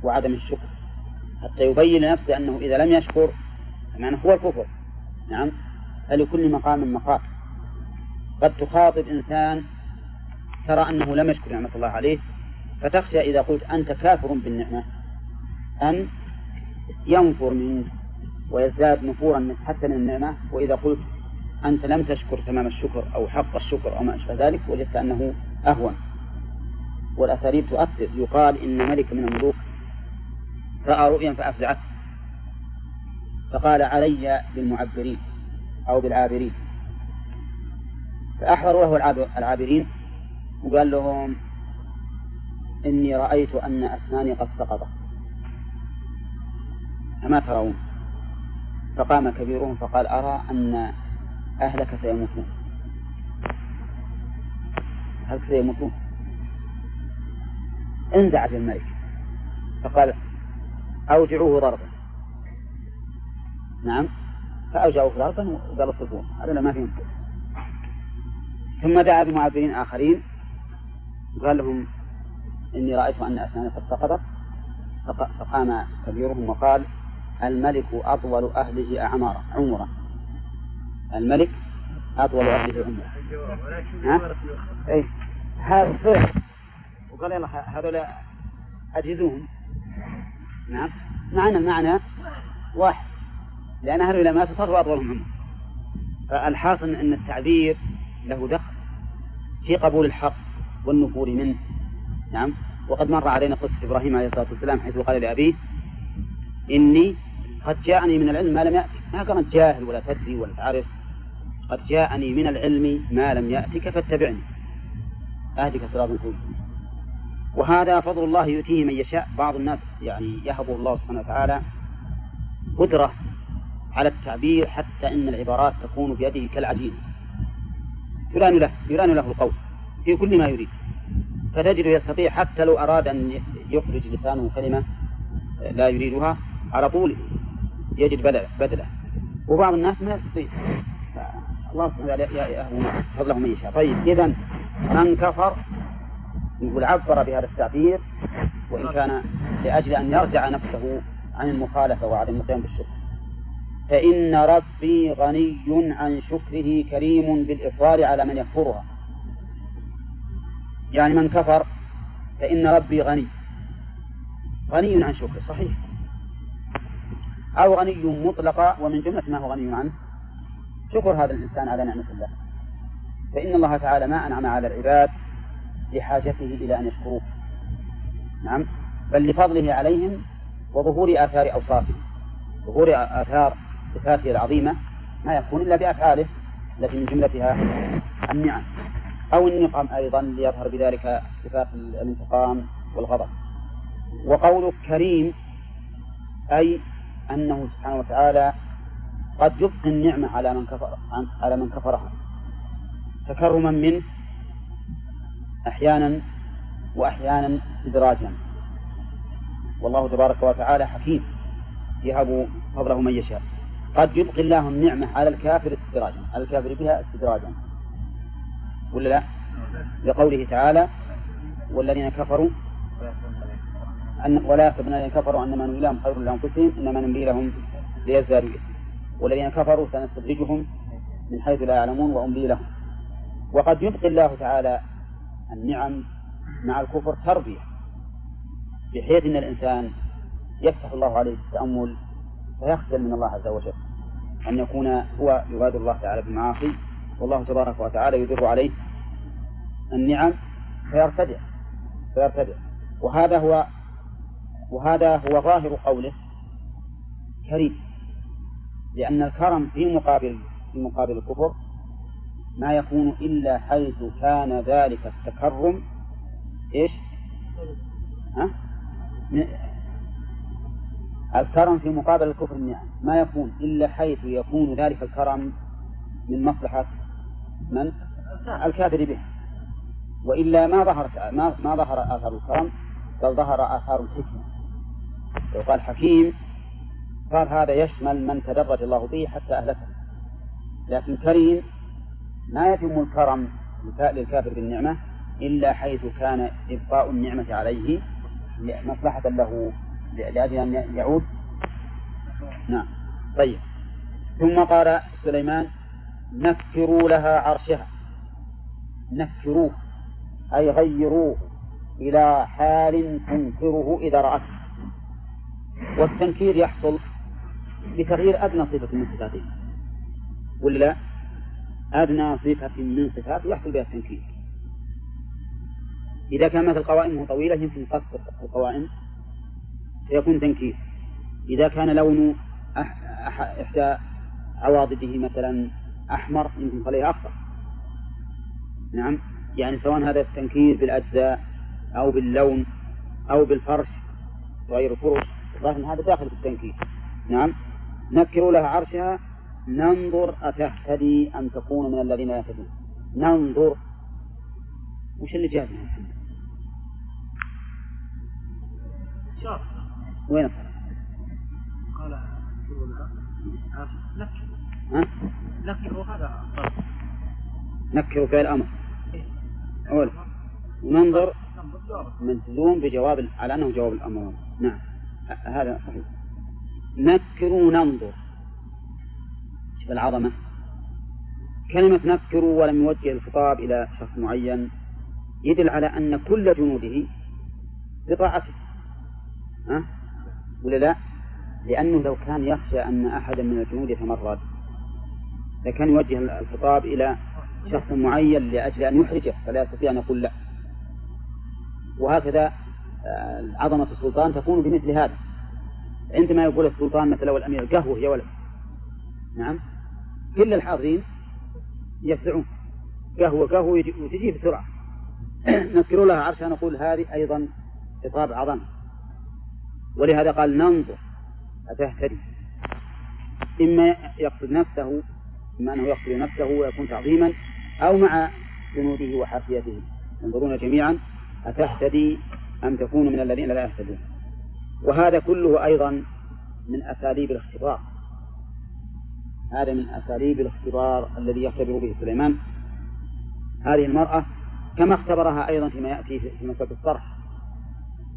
وعدم الشكر. حتى يبين لنفسه أنه إذا لم يشكر معنى هو الكفر. نعم؟ فلكل مقام مقام. قد تخاطب إنسان ترى أنه لم يشكر نعمة الله عليه فتخشى إذا قلت أنت كافر بالنعمة أن ينفر منك ويزداد نفورا حتى من النعمة. وإذا قلت أنت لم تشكر تمام الشكر أو حق الشكر أو ما أشبه ذلك وجدت أنه أهون. والأساليب تؤثر. يقال إن ملك من الملوك رأى رؤيا فأفزعته. فقال علي بالمعبرين أو بالعابرين. فأحضروا له العابرين وقال لهم إني رأيت أن أسناني قد سقطت. أما ترون؟ فقام كبيرهم فقال أرى أن أهلك سيموتون. أهلك سيموتون. انزعج الملك. فقال أوجعوه ضربا. نعم. فأوجعوه ضربا وقال اصرفوه هذا ما فيه ثم دعا بمعبرين آخرين. وقال لهم إني رأيت أن أسناني قد سقطت. فقام كبيرهم وقال الملك أطول أهله أعمارا عمرا. الملك أطول أهله عمرا ها؟ إيه. هذا صحيح وقال يلا هذول أجهزوهم. نعم. مع أن المعنى واحد. لأن أهل ما تصروا أطولهم عمر فالحاصل أن التعبير له دخل في قبول الحق والنفور منه. نعم. وقد مر علينا قصة إبراهيم عليه الصلاة والسلام حيث قال لأبيه إني قد جاءني من العلم ما لم يأتك ما كانت جاهل ولا تدري ولا تعرف. قد جاءني من العلم ما لم يأتك فاتبعني. أهدك صراطا سويا وهذا فضل الله يؤتيه من يشاء. بعض الناس يعني يهب الله سبحانه وتعالى قدرة على التعبير حتى إن العبارات تكون بيده كالعجين. يران له يران له القول في كل ما يريد. فتجد يستطيع حتى لو أراد أن يخرج لسانه كلمة لا يريدها على طول يجد بدله. وبعض الناس ما يستطيع. الله سبحانه وتعالى فضله من يشاء. طيب إذا من كفر؟ يقول عبر بهذا التعبير وإن كان لأجل أن يرجع نفسه عن المخالفة وعدم القيام بالشكر. فإن ربي غني عن شكره كريم بالإصرار على من يكفرها. يعني من كفر فإن ربي غني. غني عن شكره صحيح. أو غني مطلقا ومن جملة ما هو غني عنه. شكر هذا الإنسان على نعمة الله. فإن الله تعالى ما أنعم على العباد لحاجته إلى أن يشكروه. نعم. بل لفضله عليهم وظهور آثار أوصافه. ظهور آثار صفاته العظيمة ما يكون إلا بأفعاله التي من جملتها النعم. أو النقم أيضا ليظهر بذلك صفات الانتقام والغضب. وقول كريم أي أنه سبحانه وتعالى قد يبقي النعمة على من كفر على من كفرها. تكرما منه أحيانا وأحيانا استدراجا والله تبارك وتعالى حكيم. يهب فضله من يشاء. قد يبقي الله النعمة على الكافر استدراجا على الكافر بها استدراجا ولا لا؟ لقوله تعالى والذين كفروا أن ولا يحسبن الذين كفروا أنما نملي لهم خير لأنفسهم إنما نملي لهم ليزدادوا والذين كفروا سنستدرجهم من حيث لا يعلمون وأملي لهم. وقد يبقي الله تعالى النعم مع الكفر تربية بحيث أن الإنسان يفتح الله عليه التأمل فيخجل من الله عز وجل أن يكون هو يبادر الله تعالى بالمعاصي والله تبارك وتعالى يدر عليه النعم فيرتدع فيرتدع. وهذا هو وهذا هو ظاهر قوله كريم لأن الكرم في مقابل في مقابل الكفر ما يكون إلا حيث كان ذلك التكرم إيش؟ ها؟ الكرم في مقابل الكفر النعم ما يكون إلا حيث يكون ذلك الكرم من مصلحة من؟ الكافر به وإلا ما ظهر ما, ما ظهر آثار الكرم بل ظهر آثار الحكمة لو قال حكيم صار هذا يشمل من تدرج الله به حتى أهلكه. لكن كريم ما يتم الكرم للكافر بالنعمة إلا حيث كان إبقاء النعمة عليه مصلحة له لأجل أن يعود. نعم. طيب. ثم قال سليمان نكروا لها عرشها. نكروه أي غيروه إلى حال تنكره إذا رأته. والتنكير يحصل بتغيير أدنى صفة من صفاته. ولا لا؟ أدنى صفة من صفاته يحصل بها التنكير. إذا كان مثل قوائمه طويلة يمكن قصر القوائم فيكون تنكير. إذا كان لون إحدى عواضده مثلا أحمر يمكن عليها أخضر. نعم؟ يعني سواء هذا التنكير بالأجزاء أو باللون أو بالفرش تغير الفرش هذا داخل في التنكير. نعم؟ نكروا لها عرشها. ننظر أتهتدي أم تكون من الذين يهتدون. ننظر. وش اللي جاز وين؟ قال نكر. ها؟ نكر وهذا نكر فعل الأمر أول. وننظر مجزوم بجواب على أنه جواب الأمر. نعم. هذا صحيح. نكروا ننظر. شوف العظمة. كلمة نكروا ولم يوجه الخطاب إلى شخص معين يدل على أن كل جنوده بطاعته. ها؟ ولا لا؟ لأنه لو كان يخشى أن أحدا من الجنود يتمرد لكان يوجه الخطاب إلى شخص معين لأجل أن يحرجه فلا يستطيع أن يقول لا. وهكذا آه، عظمة السلطان تكون بمثل هذا. عندما يقول السلطان مثلا والأمير قهوة يا ولد. نعم. كل الحاضرين يفزعون. قهوة قهوة وتجي بسرعة. نذكر لها عرشها نقول هذه أيضا خطاب عظم ولهذا قال ننظر أتهتدي؟ إما يقصد نفسه إما أنه يقصد نفسه ويكون تعظيما أو مع جنوده وحاشيته. ينظرون جميعا أتهتدي أم تكون من الذين لا يهتدون؟ وهذا كله أيضا من أساليب الاختبار. هذا من أساليب الاختبار الذي يختبر به سليمان. هذه المرأة كما اختبرها أيضا فيما يأتي في مسألة الصرح.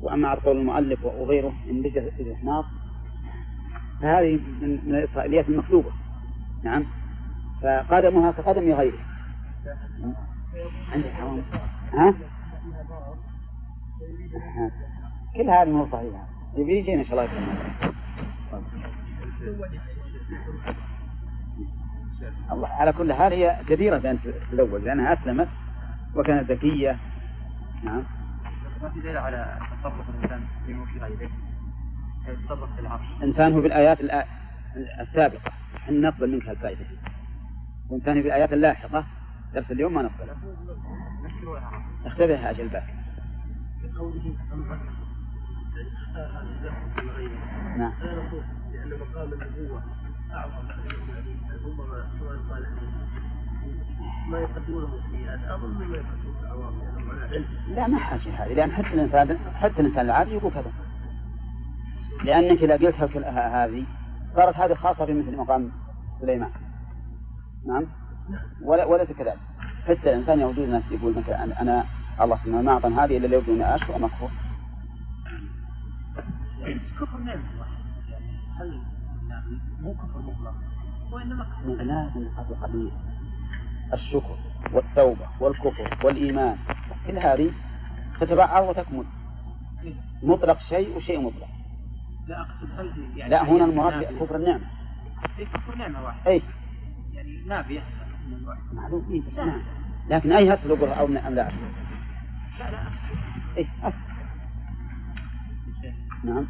وأما على قول المؤلف وغيره إن بجة الإحناط فهذه من الإسرائيليات المكتوبة نعم. فقدمها كقدم غيره. عندك حرام. ها؟ كل هذه مو صحيحة. يبي يجينا إن شاء الله الله على كل حال هي جديرة بأن تزوج لأنها أسلمت وكانت ذكية. نعم. ما في دليل على تصرف الإنسان في ملك غيره؟ يتصرف في العرش؟ إنسان هو بالآيات الآ- السابقة. إحنا نقبل منك هالفائدة. وإنسان هو بالآيات اللاحقة. درس اليوم ما نقبل. اختبرها أجل باك نعم. لا ما حاجة هذه. لأن حتى الإنسان حتى الإنسان العادي يقول كذا. لأنك إذا قلتها هذه صارت هذه خاصة بمثل مقام سليمان. نعم؟ ولا وليس كذلك. حتى الإنسان يوجد ناس يقول مثلا أنا- الله سبحانه ما أعطاني هذه إلا لو بدون أشكر مكفور كفر نعمة واحد يعني هل يعني مو كفر مطلق. وإنما كفر. قبل قليل الشكر والتوبة والكفر والإيمان. كل هذه تتبعها وتكمل. مطلق شيء وشيء مطلق. لا أقصد هل يعني لا هنا المراد؟ كفر النعمة إيه كفر نعمة واحد. أي. يعني نافية. معلوم إيه بس نعم. لكن أي أصل أو أم لا؟ أصل لا لا أقصد. إيه أصل نعم.